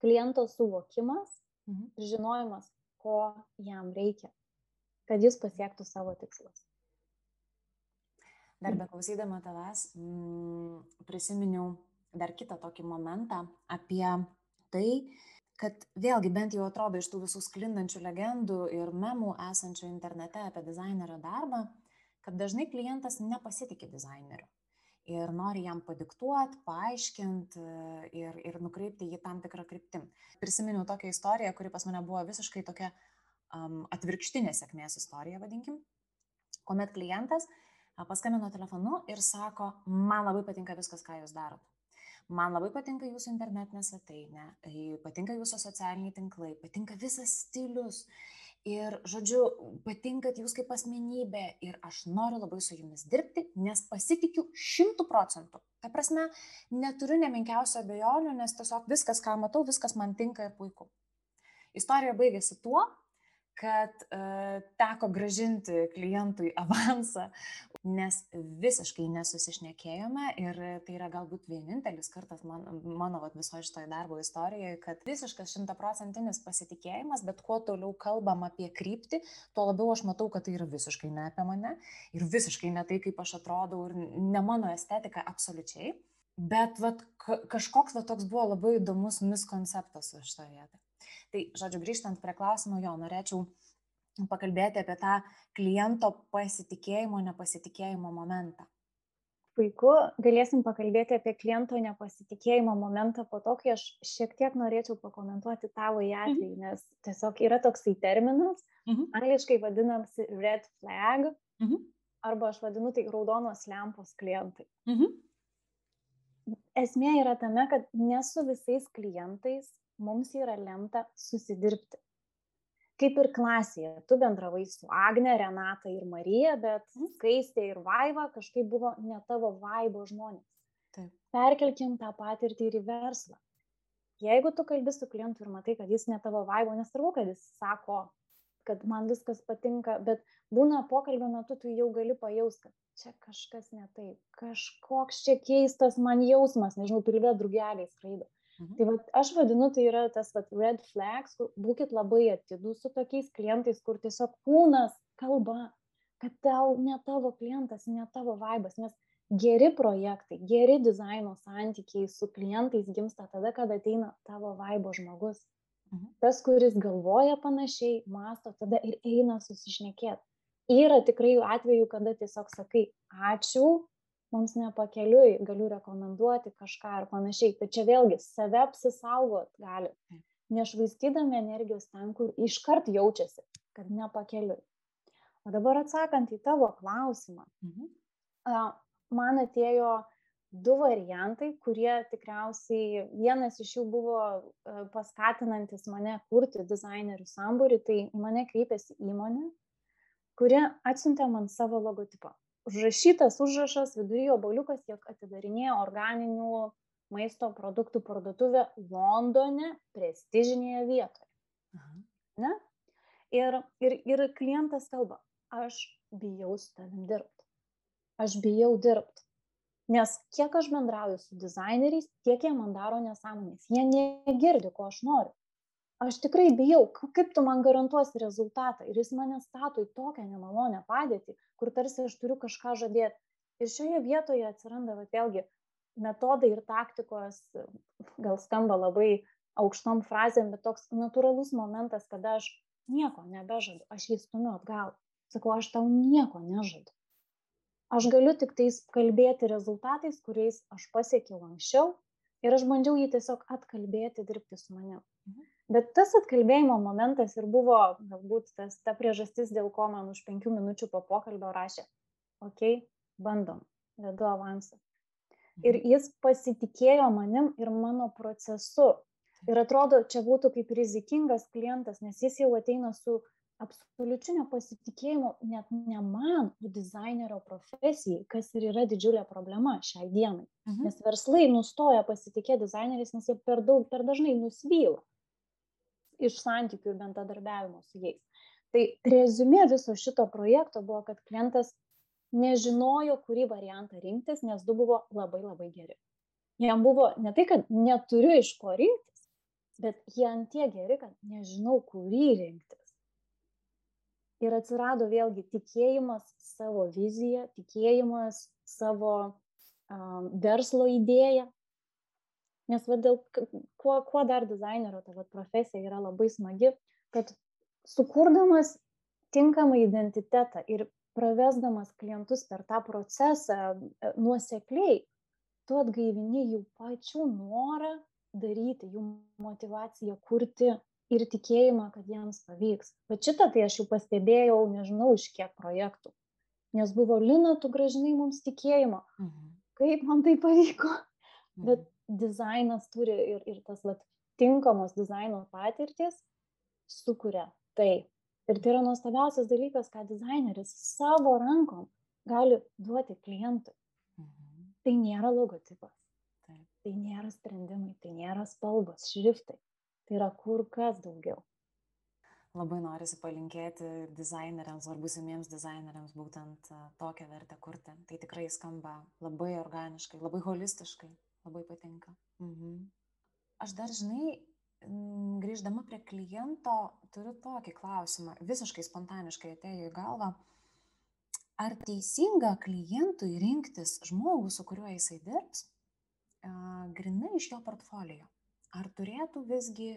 kliento suvokimas mhm. žinojimas, ko jam reikia, kad jis pasiektų savo tikslus. Dar beklausydama tavęs, mm, prisiminiau dar kitą tokį momentą apie tai, kad vėlgi bent jau atrodo iš tų visų sklindančių legendų ir memų esančių internete apie dizainerio darbą, kad dažnai klientas nepasitikė dizaineriu ir nori jam padiktuot, paaiškint ir, ir nukreipti jį tam tikrą kryptim. Prisiminiau tokią istoriją, kuri pas mane buvo visiškai tokia um, atvirkštinė sėkmės istorija, vadinkim, kuomet klientas paskambino telefonu ir sako, man labai patinka viskas, ką jūs darot. Man labai patinka jūsų internetinė svetainė, patinka jūsų socialiniai tinklai, patinka visas stilius. Ir, žodžiu, patinkat jūs kaip asmenybė ir aš noriu labai su jumis dirbti, nes pasitikiu šimtų procentų. Ta prasme, neturiu nemenkiausio abejonių, nes tiesiog viskas, ką matau, viskas man tinka ir puiku. Istorija baigėsi tuo, kad e, teko gražinti klientui avansą, nes visiškai nesusišnekėjome ir tai yra galbūt vienintelis kartas man, mano vat, viso šitoje darbo istorijoje, kad visiškas šimtaprocentinis pasitikėjimas, bet kuo toliau kalbam apie kryptį, tuo labiau aš matau, kad tai yra visiškai ne apie mane ir visiškai ne tai, kaip aš atrodau ir ne mano estetika absoliučiai. Bet vat, kažkoks va, toks buvo labai įdomus miskonceptas už šitą vietą. Tai, žodžiu, grįžtant prie klausimo, jo, norėčiau pakalbėti apie tą kliento pasitikėjimo, nepasitikėjimo momentą. Puiku, galėsim pakalbėti apie kliento nepasitikėjimo momentą po to, kai aš šiek tiek norėčiau pakomentuoti tavo į atvejį, mhm. nes tiesiog yra toksai terminas, mhm. angliškai vadinamasi red flag, mhm. arba aš vadinu tai raudonos lempos klientai. Mhm. Esmė yra tame, kad ne su visais klientais mums yra lemta susidirbti. Kaip ir klasėje, tu bendravai su Agne, Renata ir Marija, bet mhm. Skaistė ir Vaiva kažkaip buvo ne tavo vaibo žmonės. Taip. Perkelkim tą patirtį ir į verslą. Jeigu tu kalbi su klientu ir matai, kad jis ne tavo vaibo, nesvarbu, kad jis sako, kad man viskas patinka, bet būna pokalbio metu tu jau gali pajausti, kad čia kažkas ne taip, kažkoks čia keistas man jausmas, nežinau, pilvė drugeliai skraido. Mhm. Tai vat, aš vadinu, tai yra tas vat, red flags, kur būkite labai atidus su tokiais klientais, kur tiesiog kūnas kalba, kad tau ne tavo klientas, ne tavo vaibas, nes geri projektai, geri dizaino santykiai su klientais gimsta tada, kada ateina tavo vaibo žmogus. Mhm. Tas, kuris galvoja panašiai, masto, tada ir eina susišnekėti. Yra tikrai atvejų, kada tiesiog sakai, ačiū, mums nepakeliui, galiu rekomenduoti kažką ar panašiai. Čia vėlgi save apsisaugot gali, nešvaistydami energijos ten, kur iškart jaučiasi, kad nepakeliui. O dabar atsakant į tavo klausimą, mhm. man atėjo du variantai, kurie tikriausiai vienas iš jų buvo paskatinantis mane kurti dizainerių sambūrį, tai į mane kreipėsi įmonė, kuri atsiuntė man savo logotipą užrašytas užrašas vidury oboliukas, jog atidarinėja organinių maisto produktų parduotuvę Londone, prestižinėje vietoje. Aha. Ne? Ir, ir, ir klientas kalba, aš bijau su tavim dirbti. Aš bijau dirbti. Nes kiek aš bendrauju su dizaineriais, tiek jie man daro nesąmonės. Jie negirdi, ko aš noriu aš tikrai bijau, kaip tu man garantuosi rezultatą. Ir jis mane stato į tokią nemalonę padėtį, kur tarsi aš turiu kažką žadėti. Ir šioje vietoje atsiranda, va, vėlgi, metodai ir taktikos, gal skamba labai aukštom frazėm, bet toks natūralus momentas, kada aš nieko nebežadu, aš jį stumiu atgal. Sakau, aš tau nieko nežadu. Aš galiu tik tais kalbėti rezultatais, kuriais aš pasiekiau anksčiau ir aš bandžiau jį tiesiog atkalbėti, dirbti su manimi. Mhm. Bet tas atkalbėjimo momentas ir buvo galbūt tas, ta priežastis, dėl ko man už penkių minučių po pokalbio rašė, okei, okay, bandom, vedu avansą. Ir mhm. jis pasitikėjo manim ir mano procesu. Ir atrodo, čia būtų kaip rizikingas klientas, nes jis jau ateina su absoliučiu nepasitikėjimu net ne man, o dizainerio profesijai, kas ir yra didžiulė problema šiai dienai. Mhm. Nes verslai nustoja pasitikėti dizaineriais, nes jie per daug, per dažnai nusvyla iš santykių ir bendradarbiavimo su jais. Tai rezumė viso šito projekto buvo, kad klientas nežinojo, kurį variantą rinktis, nes du buvo labai labai geri. Jam buvo ne tai, kad neturiu iš ko rinktis, bet jie ant tie geri, kad nežinau, kurį rinktis. Ir atsirado vėlgi tikėjimas savo viziją, tikėjimas savo um, verslo idėją, Nes va, dėl, kuo, kuo dar dizainerio ta va, profesija yra labai smagi, kad sukurdamas tinkamą identitetą ir pravesdamas klientus per tą procesą e, nuosekliai, tu atgaivini jų pačių norą daryti, jų motivaciją kurti ir tikėjimą, kad jiems pavyks. Bet šitą tai aš jau pastebėjau, nežinau, iš kiek projektų. Nes buvo Lina, tu gražinai mums tikėjimą. Mhm. Kaip man tai pavyko? Mhm. Bet dizainas turi ir, ir tas vat, tinkamos dizaino patirtis sukuria tai. Ir tai yra nuostabiausias dalykas, ką dizaineris savo rankom gali duoti klientui. Mhm. Tai nėra logotipas. Taip. Tai nėra sprendimai, tai nėra spalvos, šriftai tai yra kur kas daugiau. Labai norisi palinkėti dizaineriams ar būsimiems dizaineriams būtent tokią vertę kurti. Tai tikrai skamba labai organiškai, labai holistiškai, labai patinka. Mhm. Aš dar, žinai, grįždama prie kliento, turiu tokį klausimą, visiškai spontaniškai atėjo į galvą. Ar teisinga klientui rinktis žmogų, su kuriuo jisai dirbs, grinai iš jo portfolio? Ar turėtų visgi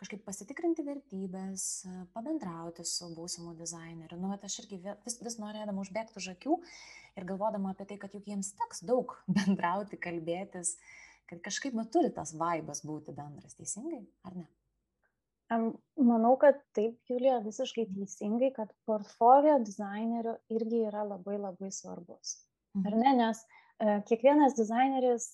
kažkaip pasitikrinti vertybės, pabendrauti su būsimu dizaineriu. Nu, bet aš irgi vis, vis norėdama užbėgti už akių ir galvodama apie tai, kad juk jiems teks daug bendrauti, kalbėtis, kad kažkaip nu, turi tas vaibas būti bendras, teisingai, ar ne? Manau, kad taip, Julija, visiškai teisingai, kad portfolio dizainerio irgi yra labai labai svarbus. Ar mhm. ne, nes e, kiekvienas dizaineris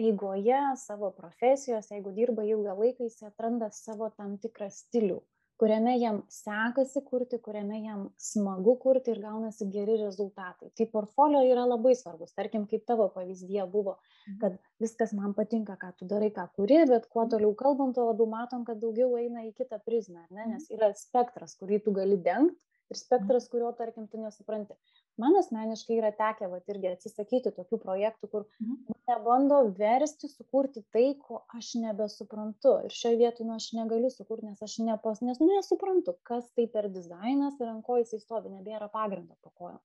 eigoje savo profesijos, jeigu dirba ilgą laiką, jis atranda savo tam tikrą stilių, kuriame jam sekasi kurti, kuriame jam smagu kurti ir gaunasi geri rezultatai. Tai portfolio yra labai svarbus. Tarkim, kaip tavo pavyzdėje buvo, mhm. kad viskas man patinka, ką tu darai, ką kuri, bet kuo mhm. toliau kalbant, tuo labiau matom, kad daugiau eina į kitą prizmę, ne? Mhm. nes yra spektras, kurį tu gali dengti ir spektras, kurio, tarkim, tu nesupranti man asmeniškai yra tekę vat irgi atsisakyti tokių projektų, kur mhm. mane bando versti sukurti tai, ko aš nebesuprantu. Ir šioje vietoje nu, aš negaliu sukurti, nes aš nepas, nes nu, nesuprantu, kas tai per dizainas ir ant ko jisai stovi, nebėra pagrindo po kojom.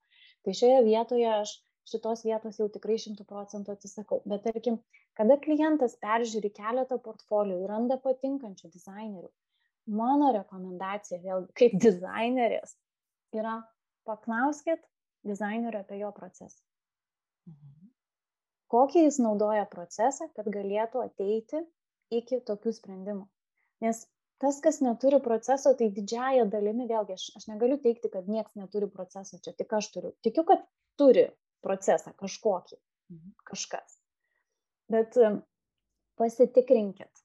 Tai šioje vietoje aš šitos vietos jau tikrai šimtų procentų atsisakau. Bet tarkim, kada klientas peržiūri keletą portfolio ir randa patinkančių dizainerių, mano rekomendacija vėlgi kaip dizainerės yra paklauskit dizainerio apie jo procesą. Mhm. Kokį jis naudoja procesą, kad galėtų ateiti iki tokių sprendimų. Nes tas, kas neturi proceso, tai didžiaja dalimi, vėlgi, aš, aš negaliu teikti, kad niekas neturi proceso, čia tik aš turiu. Tikiu, kad turi procesą kažkokį, mhm. kažkas. Bet pasitikrinkit,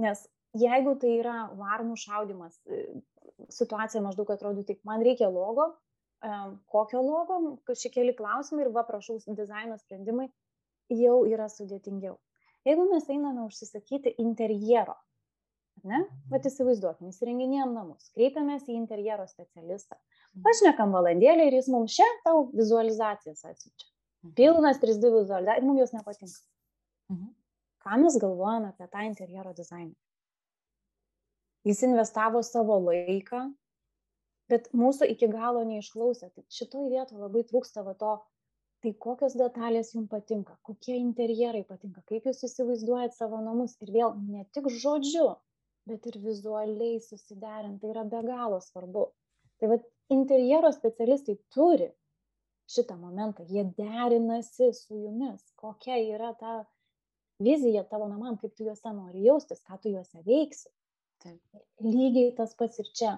nes jeigu tai yra varnų šaudimas, situacija maždaug atrodo taip, man reikia logo, kokio logo, šie keli klausimai ir va, prašau, dizaino sprendimai jau yra sudėtingiau. Jeigu mes einame užsisakyti interjero, ne, bet įsivaizduokime, įsirenginėjom namus, kreipiamės į interjero specialistą, mhm. pašnekam valandėlį ir jis mums čia tau vizualizacijas atsiunčia. Mhm. Pilnas 3D vizualizacija, mums jos nepatinka. Mhm. Ką mes galvojame apie tą interjero dizainą? Jis investavo savo laiką, bet mūsų iki galo neišklausė. Tai šitoj vietoj labai trūksta va to, tai kokios detalės jums patinka, kokie interjerai patinka, kaip jūs įsivaizduojat savo namus ir vėl ne tik žodžiu, bet ir vizualiai susiderinti, tai yra be galo svarbu. Tai va interjero specialistai turi šitą momentą, jie derinasi su jumis, kokia yra ta vizija tavo namam, kaip tu juose nori jaustis, ką tu juose veiksi. Taip. Lygiai tas pats ir čia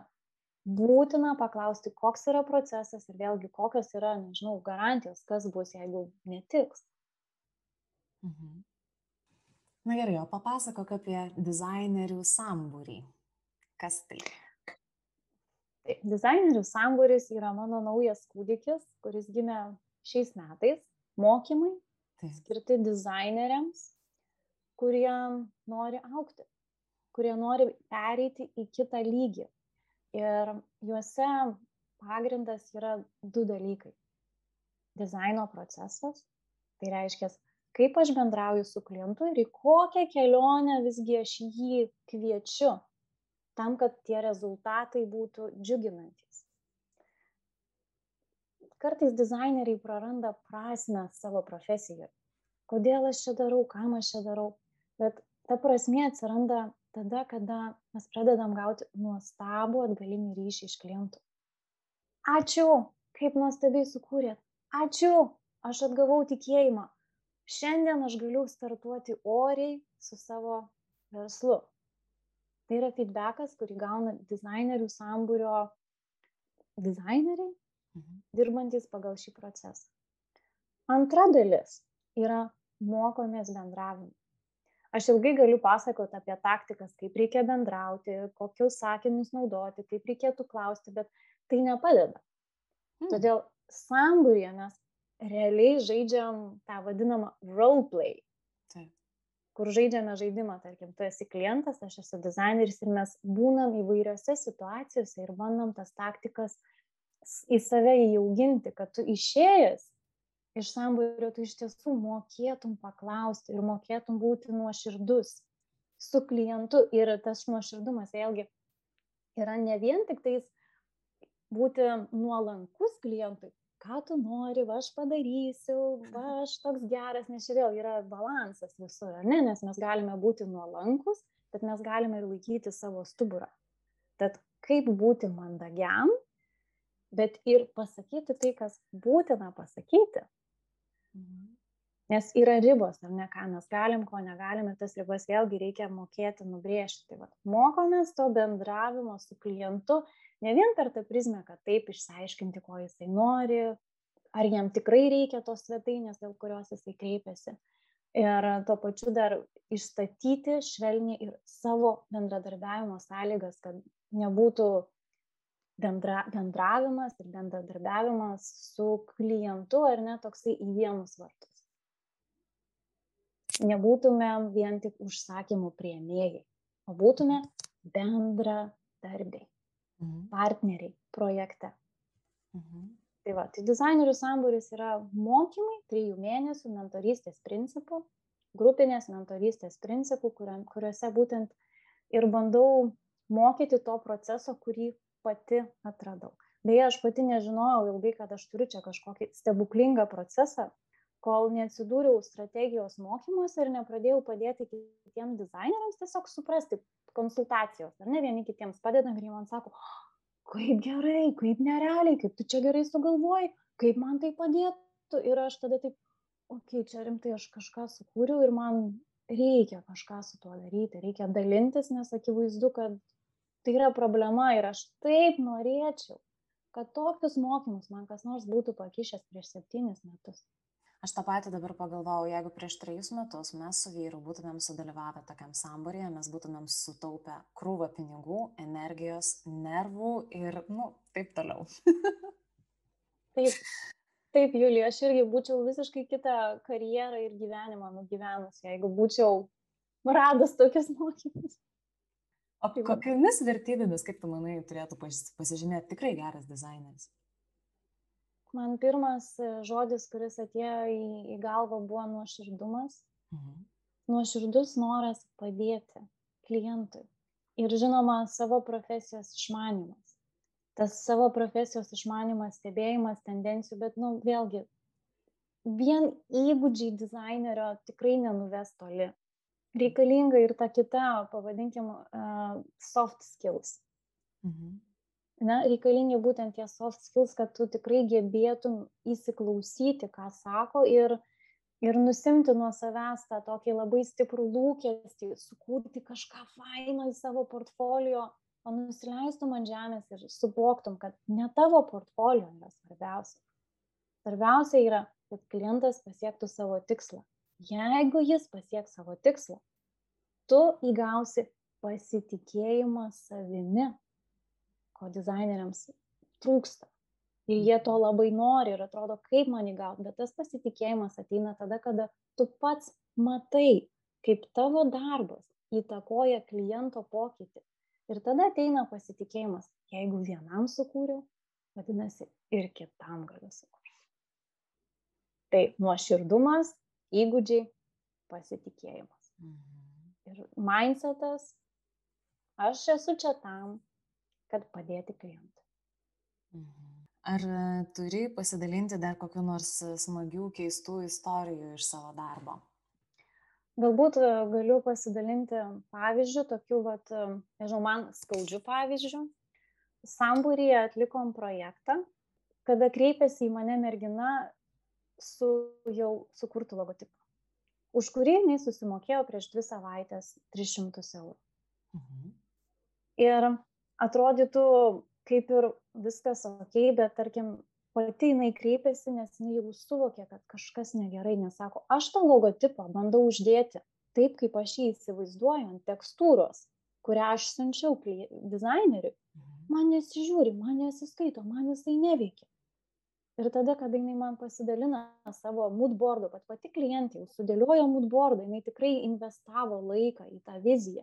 būtina paklausti, koks yra procesas ir vėlgi kokios yra, nežinau, garantijos, kas bus, jeigu netiks. Mhm. Na gerai, o papasakok apie dizainerių sambūrį. Kas tai? Taip, dizainerių sambūris yra mano naujas kūdikis, kuris gimė šiais metais. Mokymai Taip. skirti dizaineriams, kurie nori aukti, kurie nori pereiti į kitą lygį, Ir juose pagrindas yra du dalykai. Dizaino procesas, tai reiškia, kaip aš bendrauju su klientu ir į kokią kelionę visgi aš jį kviečiu, tam, kad tie rezultatai būtų džiuginantis. Kartais dizaineriai praranda prasme savo profesijoje. Kodėl aš čia darau, kam aš čia darau. bet ta prasme atsiranda tada, kada mes pradedam gauti nuostabų atgalinį ryšį iš klientų. Ačiū, kaip nuostabiai sukūrėt. Ačiū, aš atgavau tikėjimą. Šiandien aš galiu startuoti oriai su savo verslu. Tai yra feedbackas, kurį gauna dizainerių sambūrio dizaineriai, mhm. dirbantis pagal šį procesą. Antra dalis yra mokomės bendravimą. Aš ilgai galiu pasakoti apie taktikas, kaip reikia bendrauti, kokius sakinius naudoti, kaip reikėtų klausti, bet tai nepadeda. Hmm. Todėl sambūrėje mes realiai žaidžiam tą vadinamą roleplay. Taip. Kur žaidžiame žaidimą, tarkim, tu esi klientas, aš esu dizaineris ir mes būnam įvairiose situacijose ir bandom tas taktikas į save įauginti, kad tu išėjęs iš sambūrio tu iš tiesų mokėtum paklausti ir mokėtum būti nuoširdus su klientu. Ir tas nuoširdumas vėlgi yra ne vien tik tais būti nuolankus klientui, ką tu nori, va aš padarysiu, va aš toks geras, nes čia vėl yra balansas visur, ne, nes mes galime būti nuolankus, bet mes galime ir laikyti savo stuburą. Tad kaip būti mandagiam, bet ir pasakyti tai, kas būtina pasakyti. Nes yra ribos, ar ne, ką mes galim, ko negalim, ir tas ribas vėlgi reikia mokėti nubrėžti. Tai va, mokomės to bendravimo su klientu ne vien per tą prizmę, kad taip išsiaiškinti, ko jisai nori, ar jam tikrai reikia tos svetainės, dėl kurios jisai kreipiasi. Ir tuo pačiu dar išstatyti švelniai ir savo bendradarbiavimo sąlygas, kad nebūtų bendra, bendravimas ir bendradarbiavimas su klientu ar ne toksai į vienus vartus. Nebūtume vien tik užsakymų prieimėjai, o būtume bendradarbiai, mhm. partneriai projekte. Mhm. Tai va, tai dizainerių sambūris yra mokymai trijų mėnesių mentorystės principų, grupinės mentorystės principų, kuriuose būtent ir bandau mokyti to proceso, kurį pati atradau. Beje, aš pati nežinojau ilgai, kad aš turiu čia kažkokį stebuklingą procesą, kol neatsidūriau strategijos mokymuose ir nepradėjau padėti kitiems dizaineriams tiesiog suprasti konsultacijos, ar ne vieni kitiems padedam ir jie man sako, kaip gerai, kaip nerealiai, kaip tu čia gerai sugalvoji, kaip man tai padėtų. Ir aš tada taip, okei, okay, čia rimtai aš kažką sukūriau ir man reikia kažką su tuo daryti, reikia dalintis, nes akivaizdu, kad tai yra problema ir aš taip norėčiau, kad tokius mokymus man kas nors būtų pakišęs prieš septynis metus. Aš tą patį dabar pagalvojau, jeigu prieš trejus metus mes su vyru būtumėm sudalyvavę tokiam samborėje, mes būtumėm sutaupę krūvą pinigų, energijos, nervų ir, nu, taip toliau. taip, taip, Julija, aš irgi būčiau visiškai kitą karjerą ir gyvenimą nugyvenus, jeigu būčiau radus tokius mokymus. O tai kokiamis vertybėmis, kaip tu manai, turėtų pasižymėti tikrai geras dizaineris? Man pirmas e, žodis, kuris atėjo į, į galvą, buvo nuoširdumas. Mhm. Nuoširdus noras padėti klientui. Ir žinoma, savo profesijos išmanimas. Tas savo profesijos išmanimas, stebėjimas tendencijų, bet, nu, vėlgi, vien įgūdžiai dizainerio tikrai nenuves toli reikalinga ir ta kita, pavadinkim, soft skills. Mhm. Na, reikalingi būtent tie soft skills, kad tu tikrai gebėtum įsiklausyti, ką sako ir, ir nusimti nuo savęs tą tokį labai stiprų lūkestį, sukurti kažką faino į savo portfolio, o nusileistum ant žemės ir suvoktum, kad ne tavo portfolio yra svarbiausia. Svarbiausia yra, kad klientas pasiektų savo tikslą. Jeigu jis pasieks savo tikslą, tu įgausi pasitikėjimą savimi, ko dizaineriams trūksta. Ir jie to labai nori ir atrodo, kaip man įgauti, bet tas pasitikėjimas ateina tada, kada tu pats matai, kaip tavo darbas įtakoja kliento pokytį. Ir tada ateina pasitikėjimas. Jeigu vienam sukūriau, vadinasi, ir kitam galiu sukurti. Tai nuoširdumas, įgūdžiai, pasitikėjimas. Mhm. Ir mindsetas, aš esu čia tam, kad padėti klientui. Mhm. Ar e, turi pasidalinti dar kokiu nors smagių, keistų istorijų iš savo darbo? Galbūt e, galiu pasidalinti pavyzdžių, tokių, vat, e, nežinau, man skaudžių pavyzdžių. Sambūryje atlikom projektą, kada kreipėsi į mane mergina su jau sukurtų logotipu, už kurį jinai susimokėjo prieš dvi savaitės 300 eurų. Mhm. Ir atrodytų, kaip ir viskas ok, bet tarkim, pati jinai kreipėsi, nes jinai jau suvokė, kad kažkas negerai, nes sako, aš tą logotipą bandau uždėti taip, kaip aš jį įsivaizduoju ant tekstūros, kurią aš siunčiau dizaineriui. Mhm. Man nesižiūri, man nesiskaito, man jisai neveikia. Ir tada, kada jinai man pasidalina savo moodboardu, kad pati klientė jau sudėliojo moodboardą, jinai tikrai investavo laiką į tą viziją.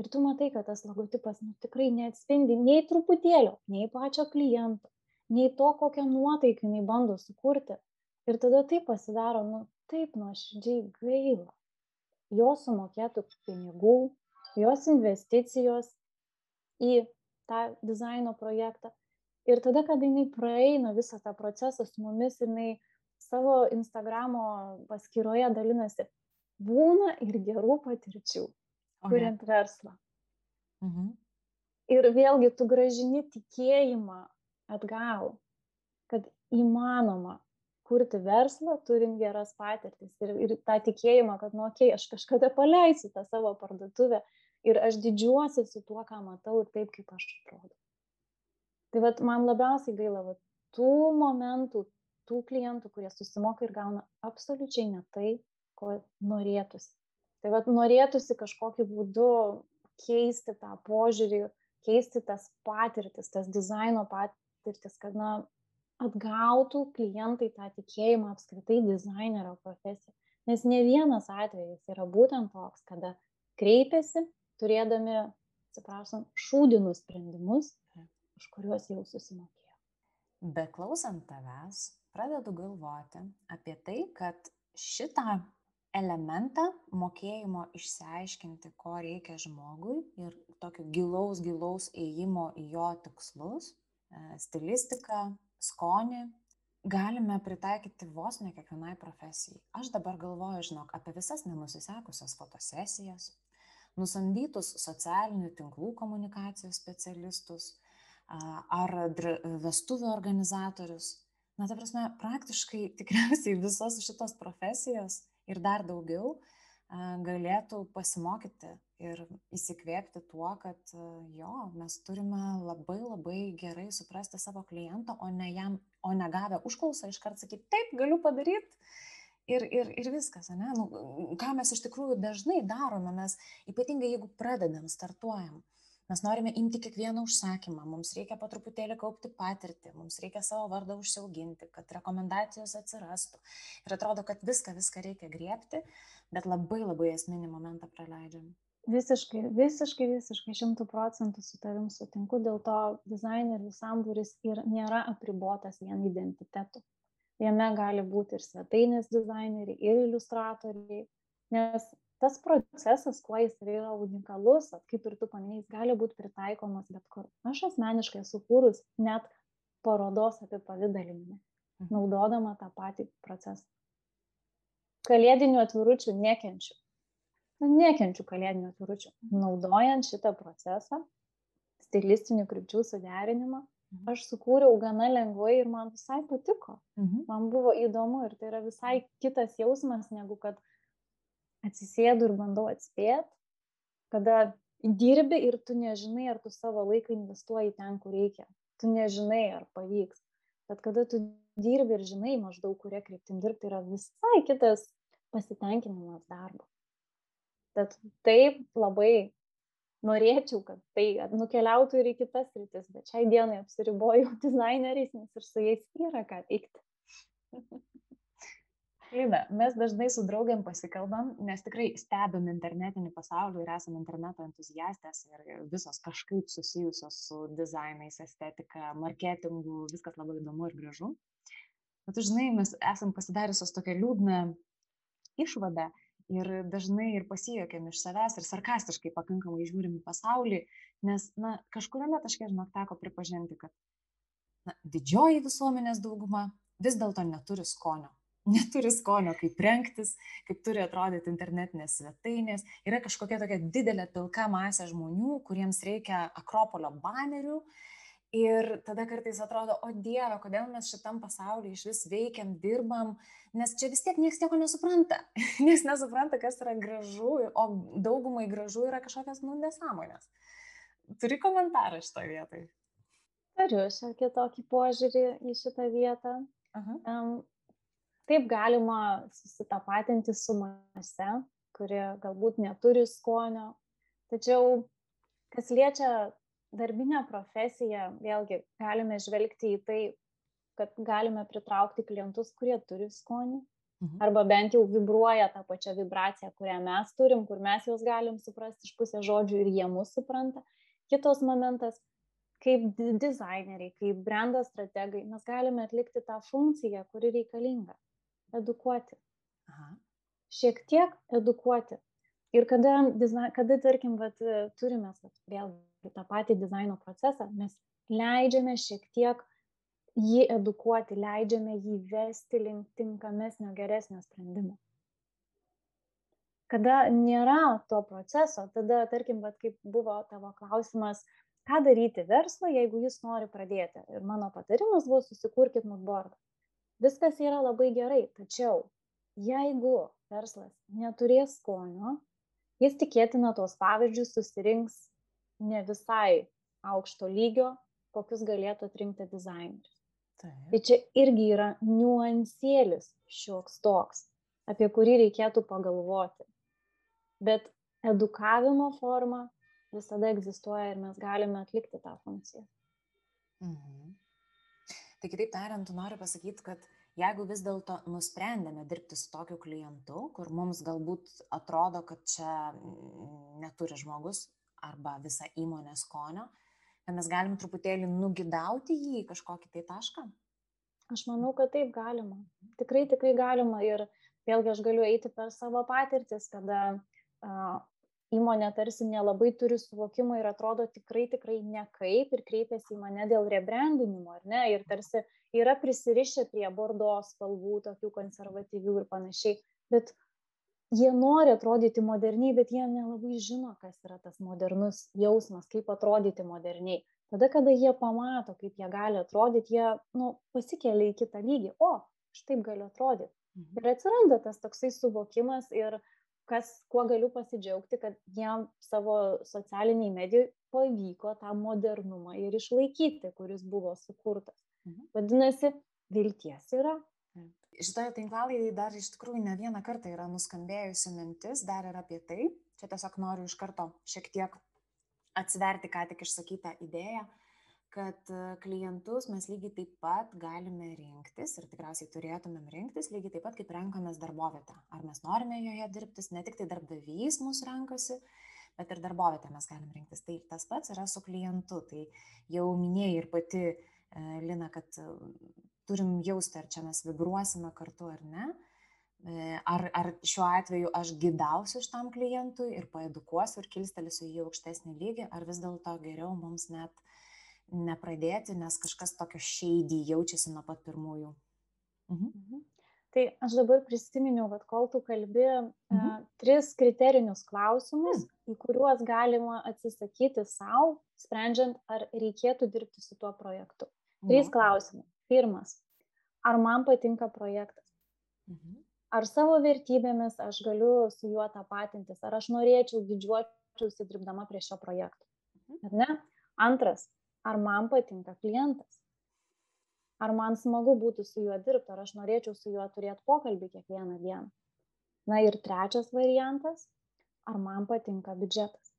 Ir tu matai, kad tas logotipas nu, tikrai neatspindi nei truputėlio, nei pačio kliento, nei to, kokią nuotaiką jinai bando sukurti. Ir tada taip pasidaro, nu taip nuoširdžiai gaila. Jos sumokėtų pinigų, jos investicijos į tą dizaino projektą. Ir tada, kada jinai praeina visą tą procesą su mumis, jinai savo Instagramo paskyroje dalinasi, būna ir gerų patirčių, kuriant verslą. Mhm. Ir vėlgi tu gražini tikėjimą atgal, kad įmanoma kurti verslą, turint geras patirtis ir, ir tą tikėjimą, kad, nu, okei, okay, aš kažkada paleisiu tą savo parduotuvę ir aš didžiuosiuosi tuo, ką matau ir taip, kaip aš atrodo. Tai vad man labiausiai gaila vat, tų momentų, tų klientų, kurie susimoka ir gauna absoliučiai ne tai, ko norėtųsi. Tai vad norėtųsi kažkokiu būdu keisti tą požiūrį, keisti tas patirtis, tas dizaino pat, patirtis, kad na, atgautų klientai tą tikėjimą apskritai dizainerio profesiją. Nes ne vienas atvejis yra būtent toks, kada kreipiasi, turėdami, atsiprašom, šūdinus sprendimus, už kuriuos jau susimokėjo. Beklausant tavęs, pradedu galvoti apie tai, kad šitą elementą mokėjimo išsiaiškinti, ko reikia žmogui ir tokio gilaus, gilaus įėjimo į jo tikslus, stilistiką, skonį galime pritaikyti vos ne kiekvienai profesijai. Aš dabar galvoju, žinok, apie visas nenusisekusias fotosesijas, nusamdytus socialinių tinklų komunikacijos specialistus ar vestuvių organizatorius. Na, ta prasme, praktiškai tikriausiai visos šitos profesijos ir dar daugiau galėtų pasimokyti ir įsikvėpti tuo, kad jo, mes turime labai labai gerai suprasti savo klientą, o ne, jam, o ne gavę užklausą iškart sakyti, taip, galiu padaryti. Ir, ir, ir viskas, ne? Nu, ką mes iš tikrųjų dažnai darome, mes ypatingai jeigu pradedam, startuojam, mes norime imti kiekvieną užsakymą, mums reikia po truputėlį kaupti patirtį, mums reikia savo vardą užsiauginti, kad rekomendacijos atsirastų. Ir atrodo, kad viską, viską reikia griepti, bet labai labai esminį momentą praleidžiam. Visiškai, visiškai, visiškai šimtų procentų su tavim sutinku, dėl to dizainerių sambūris ir nėra apribotas vien identitetu. Jame gali būti ir svetainės dizaineriai, ir iliustratoriai, nes tas procesas, kuo jis yra unikalus, kaip ir tu paminėjai, gali būti pritaikomas bet kur. Aš asmeniškai esu kūrus net parodos apipavydalinimą, mhm. naudodama tą patį procesą. Kalėdinių atviručių nekenčiu nekenčiu kalėdinių atviručių. Naudojant šitą procesą, stilistinių krypčių suderinimą, mhm. aš sukūriau gana lengvai ir man visai patiko. Mhm. Man buvo įdomu ir tai yra visai kitas jausmas, negu kad atsisėdu ir bandau atspėti, kada dirbi ir tu nežinai, ar tu savo laiką investuoji ten, kur reikia. Tu nežinai, ar pavyks. Bet kada tu dirbi ir žinai maždaug, kuria kryptim dirbti, yra visai kitas pasitenkinimas darbo. Tad taip labai norėčiau, kad tai nukeliautų ir į kitas rytis, bet šiai dienai apsiriboju dizaineriais, nes ir su jais yra ką veikti. Lina, mes dažnai su draugiam pasikalbam, nes tikrai stebim internetinį pasaulį ir esame interneto entuziastės ir visos kažkaip susijusios su dizainais, estetika, marketingu, viskas labai įdomu ir gražu. Bet žinai, mes esam pasidariusios tokią liūdną išvadą, ir dažnai ir pasijuokiam iš savęs ir sarkastiškai pakankamai žiūrim į pasaulį, nes, na, kažkuriame taške, žinok, teko pripažinti, kad na, didžioji visuomenės dauguma vis dėlto neturi skonio. Neturi skonio, kaip rengtis, kaip turi atrodyti internetinės svetainės. Yra kažkokia tokia didelė pilka masė žmonių, kuriems reikia Akropolio banerių. Ir tada kartais atrodo, o Dieve, kodėl mes šitam pasaulyje iš vis veikiam, dirbam, nes čia vis tiek niekas nieko nesupranta. Niekas nesupranta, kas yra gražu, o daugumai gražu yra kažkokias nu nesąmonės. Turi komentarą šitoje vietoje? Turiu šiokį tokį požiūrį į šitą vietą. Aha. Um, Taip galima susitapatinti su mase, kuri galbūt neturi skonio, tačiau kas liečia darbinę profesiją, vėlgi galime žvelgti į tai, kad galime pritraukti klientus, kurie turi skonį, mhm. arba bent jau vibruoja tą pačią vibraciją, kurią mes turim, kur mes juos galim suprasti iš pusės žodžių ir jie mūsų supranta. Kitos momentas, kaip dizaineriai, kaip brendo strategai, mes galime atlikti tą funkciją, kuri reikalinga edukuoti. Aha. Šiek tiek edukuoti. Ir kada, kada tarkim, vat, turime vat, vėl tą patį dizaino procesą, mes leidžiame šiek tiek jį edukuoti, leidžiame jį vesti link tinkamesnio, geresnio sprendimo. Kada nėra to proceso, tada, tarkim, vat, kaip buvo tavo klausimas, ką daryti verslo, jeigu jis nori pradėti. Ir mano patarimas buvo susikurkit moodboardą viskas yra labai gerai tačiau jeigu verslas neturės skonio jis tikėtina tuos pavyzdžius susirinks ne visai aukšto lygio kokius galėtų atrinkti dizaineris Taip. Tai čia irgi yra niuansėlis šioks toks, apie kurį reikėtų pagalvoti. Bet edukavimo forma visada egzistuoja ir mes galime atlikti tą funkciją. Mhm. Tai kitaip tariant, tu nori pasakyti, kad jeigu vis dėlto nusprendėme dirbti su tokiu klientu, kur mums galbūt atrodo, kad čia neturi žmogus arba visa įmonė skonio, kad mes galim truputėlį nugidauti jį į kažkokį tai tašką? Aš manau, kad taip galima. Tikrai, tikrai galima. Ir vėlgi aš galiu eiti per savo patirtis, kada įmonė tarsi nelabai turi suvokimo ir atrodo tikrai, tikrai nekaip ir kreipiasi į mane dėl rebrandinimo, ar ne? Ir tarsi yra prisirišę prie bordos spalvų, tokių konservatyvių ir panašiai. Bet jie nori atrodyti moderniai, bet jie nelabai žino, kas yra tas modernus jausmas, kaip atrodyti moderniai. Tada, kada jie pamato, kaip jie gali atrodyti, jie nu, pasikelia į kitą lygį. O, aš taip galiu atrodyti. Mhm. Ir atsiranda tas toksai suvokimas ir uh, kas, kuo galiu pasidžiaugti, kad jam savo socialiniai medijai pavyko tą modernumą ir išlaikyti, kuris buvo sukurtas. Mhm. Vadinasi, vilties yra. Šitoje tinklalaidėje dar iš tikrųjų ne vieną kartą yra nuskambėjusi mintis, dar ir apie tai. Čia tiesiog noriu iš karto šiek tiek atsiverti ką tik išsakytą idėją kad e, klientus mes lygiai taip pat galime rinktis ir tikriausiai turėtumėm rinktis lygiai taip pat, kaip renkamės darbovietę. Ar mes norime joje dirbtis, ne tik tai darbdavys mūsų renkasi, bet ir darbovietę mes galim rinktis. Tai tas pats yra su klientu. Tai jau minėjai ir pati, e, Lina, kad e, turim jausti, ar čia mes vibruosime kartu ar ne. Ar, ar šiuo atveju aš gidausiu šitam klientui ir paedukuosiu ir kilstelėsiu į aukštesnį lygį, ar vis dėlto geriau mums net uh, nepradėti, nes kažkas tokio šeidį jaučiasi nuo pat pirmųjų. Mhm. Mhm. Tai aš dabar prisiminiau, kad kol tu kalbi, mhm. uh, tris kriterinius klausimus, mhm. į kuriuos galima atsisakyti savo, sprendžiant, ar reikėtų dirbti su tuo projektu. Trys mhm. klausimai. Pirmas, ar man patinka projektas? Mhm. Ar savo vertybėmis aš galiu su juo tapatintis, ar aš norėčiau didžiuočiausi dirbdama prie šio projekto. Mhm. Ar ne? Antras, ar man patinka klientas. Ar man smagu būtų su juo dirbti, ar aš norėčiau su juo turėti pokalbį kiekvieną dieną. Na ir trečias variantas, ar man patinka biudžetas.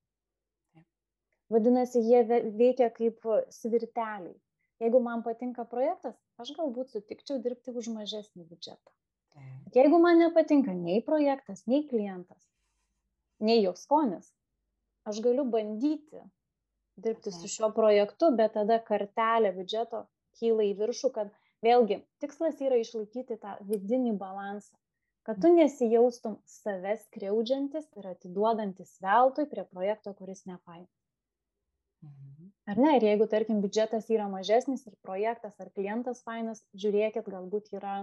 Vadinasi, jie veikia kaip svirteliai. Jeigu man patinka projektas, aš galbūt sutikčiau dirbti už mažesnį biudžetą. Bet jeigu man nepatinka nei projektas, nei klientas, nei jo skonis, aš galiu bandyti dirbti su šiuo projektu, bet tada kartelė biudžeto kyla į viršų, kad vėlgi tikslas yra išlaikyti tą vidinį balansą, kad tu nesijaustum savęs kreudžiantis ir atiduodantis veltui prie projekto, kuris nefain. Mhm. Ar ne? Ir jeigu, tarkim, biudžetas yra mažesnis ir projektas ar klientas fainas, žiūrėkit, galbūt yra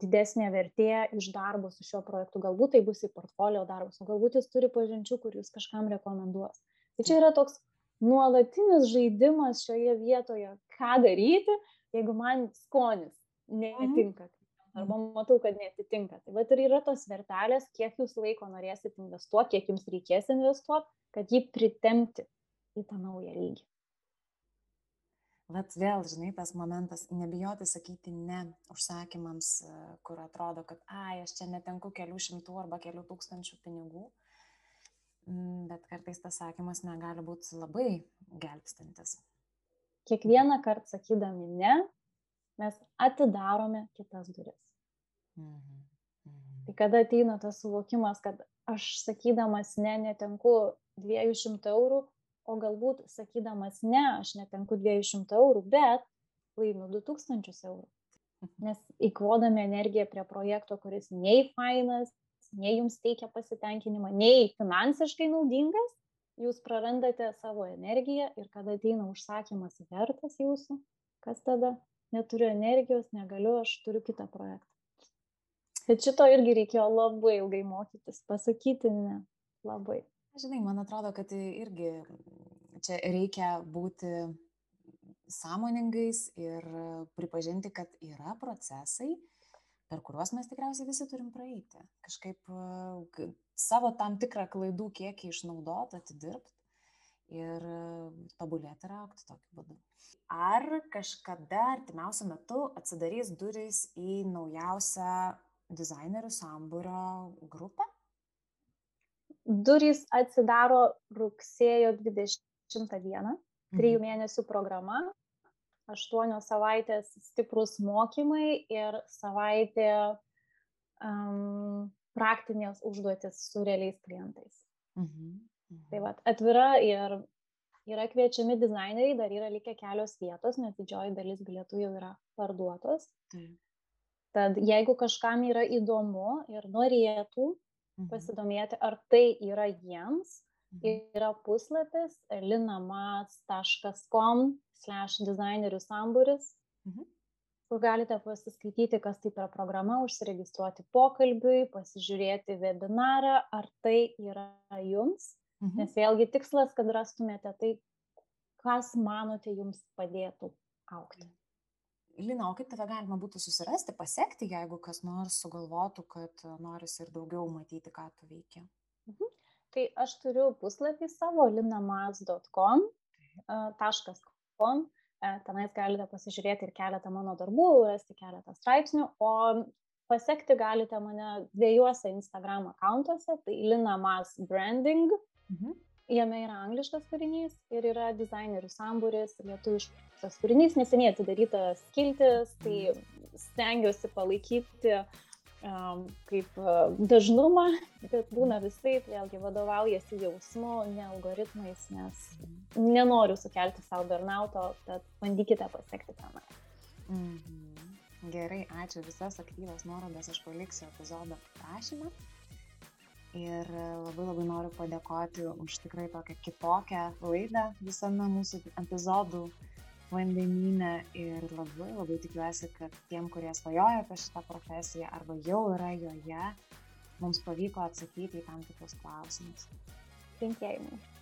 didesnė vertė iš darbo su šiuo projektu. Galbūt tai bus į portfolio darbus, o galbūt jis turi pažinčių, kur jūs kažkam rekomenduos. Tai čia yra toks nuolatinis žaidimas šioje vietoje, ką daryti, jeigu man skonis netinka. Arba matau, kad netitinka. Tai bet ir yra tos vertelės, kiek jūs laiko norėsit investuoti, kiek jums reikės investuoti, kad jį pritemti į tą naują lygį. Vat vėl, žinai, tas momentas, nebijoti sakyti ne užsakymams, e, kur atrodo, kad, ai, aš čia netenku kelių šimtų arba kelių tūkstančių pinigų, bet kartais tas sakymas negali būti labai gelbstintis. Kiekvieną kartą sakydami ne, mes atidarome kitas duris. Mhm. Mhm. Tai kada ateina tas suvokimas, kad aš sakydamas ne, netenku 200 eurų, o galbūt sakydamas ne, aš netenku 200 eurų, bet laimiu 2000 eurų. Nes įkvodami energiją prie projekto, kuris nei fainas, nei jums teikia pasitenkinimą, nei finansiškai naudingas, jūs prarandate savo energiją ir kada ateina užsakymas vertas jūsų, kas tada? Neturiu energijos, negaliu, aš turiu kitą projektą. Bet šito irgi reikėjo labai ilgai mokytis, pasakyti ne, labai. Žinai, man atrodo, kad irgi čia reikia būti sąmoningais ir pripažinti, kad yra procesai, per kuriuos mes tikriausiai visi turim praeiti. Kažkaip savo tam tikrą klaidų kiekį išnaudoti, atidirbti ir tobulėti ir aukti tokiu būdu. Ar kažkada artimiausiu metu atsidarys durys į naujausią dizainerių sambūrio grupę? durys atsidaro rugsėjo 20 dieną, trijų mhm. mėnesių programa, aštuonios savaitės stiprus mokymai ir savaitė um, praktinės užduotis su realiais klientais. Mhm. Mhm. Tai va, atvira ir yra kviečiami dizaineriai, dar yra likę kelios vietos, nes didžioji dalis bilietų jau yra parduotos. Mhm. Tad jeigu kažkam yra įdomu ir norėtų Mhm. pasidomėti, ar tai yra jiems. Yra puslapis linamas.com slash dizainerių samburis, mhm. kur galite pasiskaityti, kas tai yra programa, užsiregistruoti pokalbiui, pasižiūrėti webinarą, ar tai yra jums. Mhm. Nes vėlgi tikslas, kad rastumėte tai, kas manote jums padėtų aukti. Lina, o kaip tave galima būtų susirasti, pasiekti, jeigu kas nors sugalvotų, kad norisi ir daugiau matyti, ką tu veiki? Mhm. Tai aš turiu puslapį savo linamaz.com, .com, e, tenais galite pasižiūrėti ir keletą mano darbų, rasti keletą straipsnių, o pasiekti galite mane dviejose Instagram akantuose, tai linamaz branding. Mhm. Jame yra angliškas turinys ir yra dizainerių sambūris, lietuviškas turinys, neseniai atidarytas skiltis, tai stengiuosi palaikyti um, kaip uh, dažnumą, bet būna visai, vėlgi vadovaujasi jausmu, ne algoritmais, nes nenoriu sukelti savo burnauto, tad bandykite pasiekti tenai. Mhm. Gerai, ačiū visas aktyvas nuorodas, aš paliksiu epizodo aprašymą. Ir labai labai noriu padėkoti už tikrai tokią kitokią laidą visame mūsų epizodų vandenyne. Ir labai labai tikiuosi, kad tiem, kurie svajoja apie šitą profesiją arba jau yra joje, mums pavyko atsakyti į tam tikrus klausimus. Linkėjimai.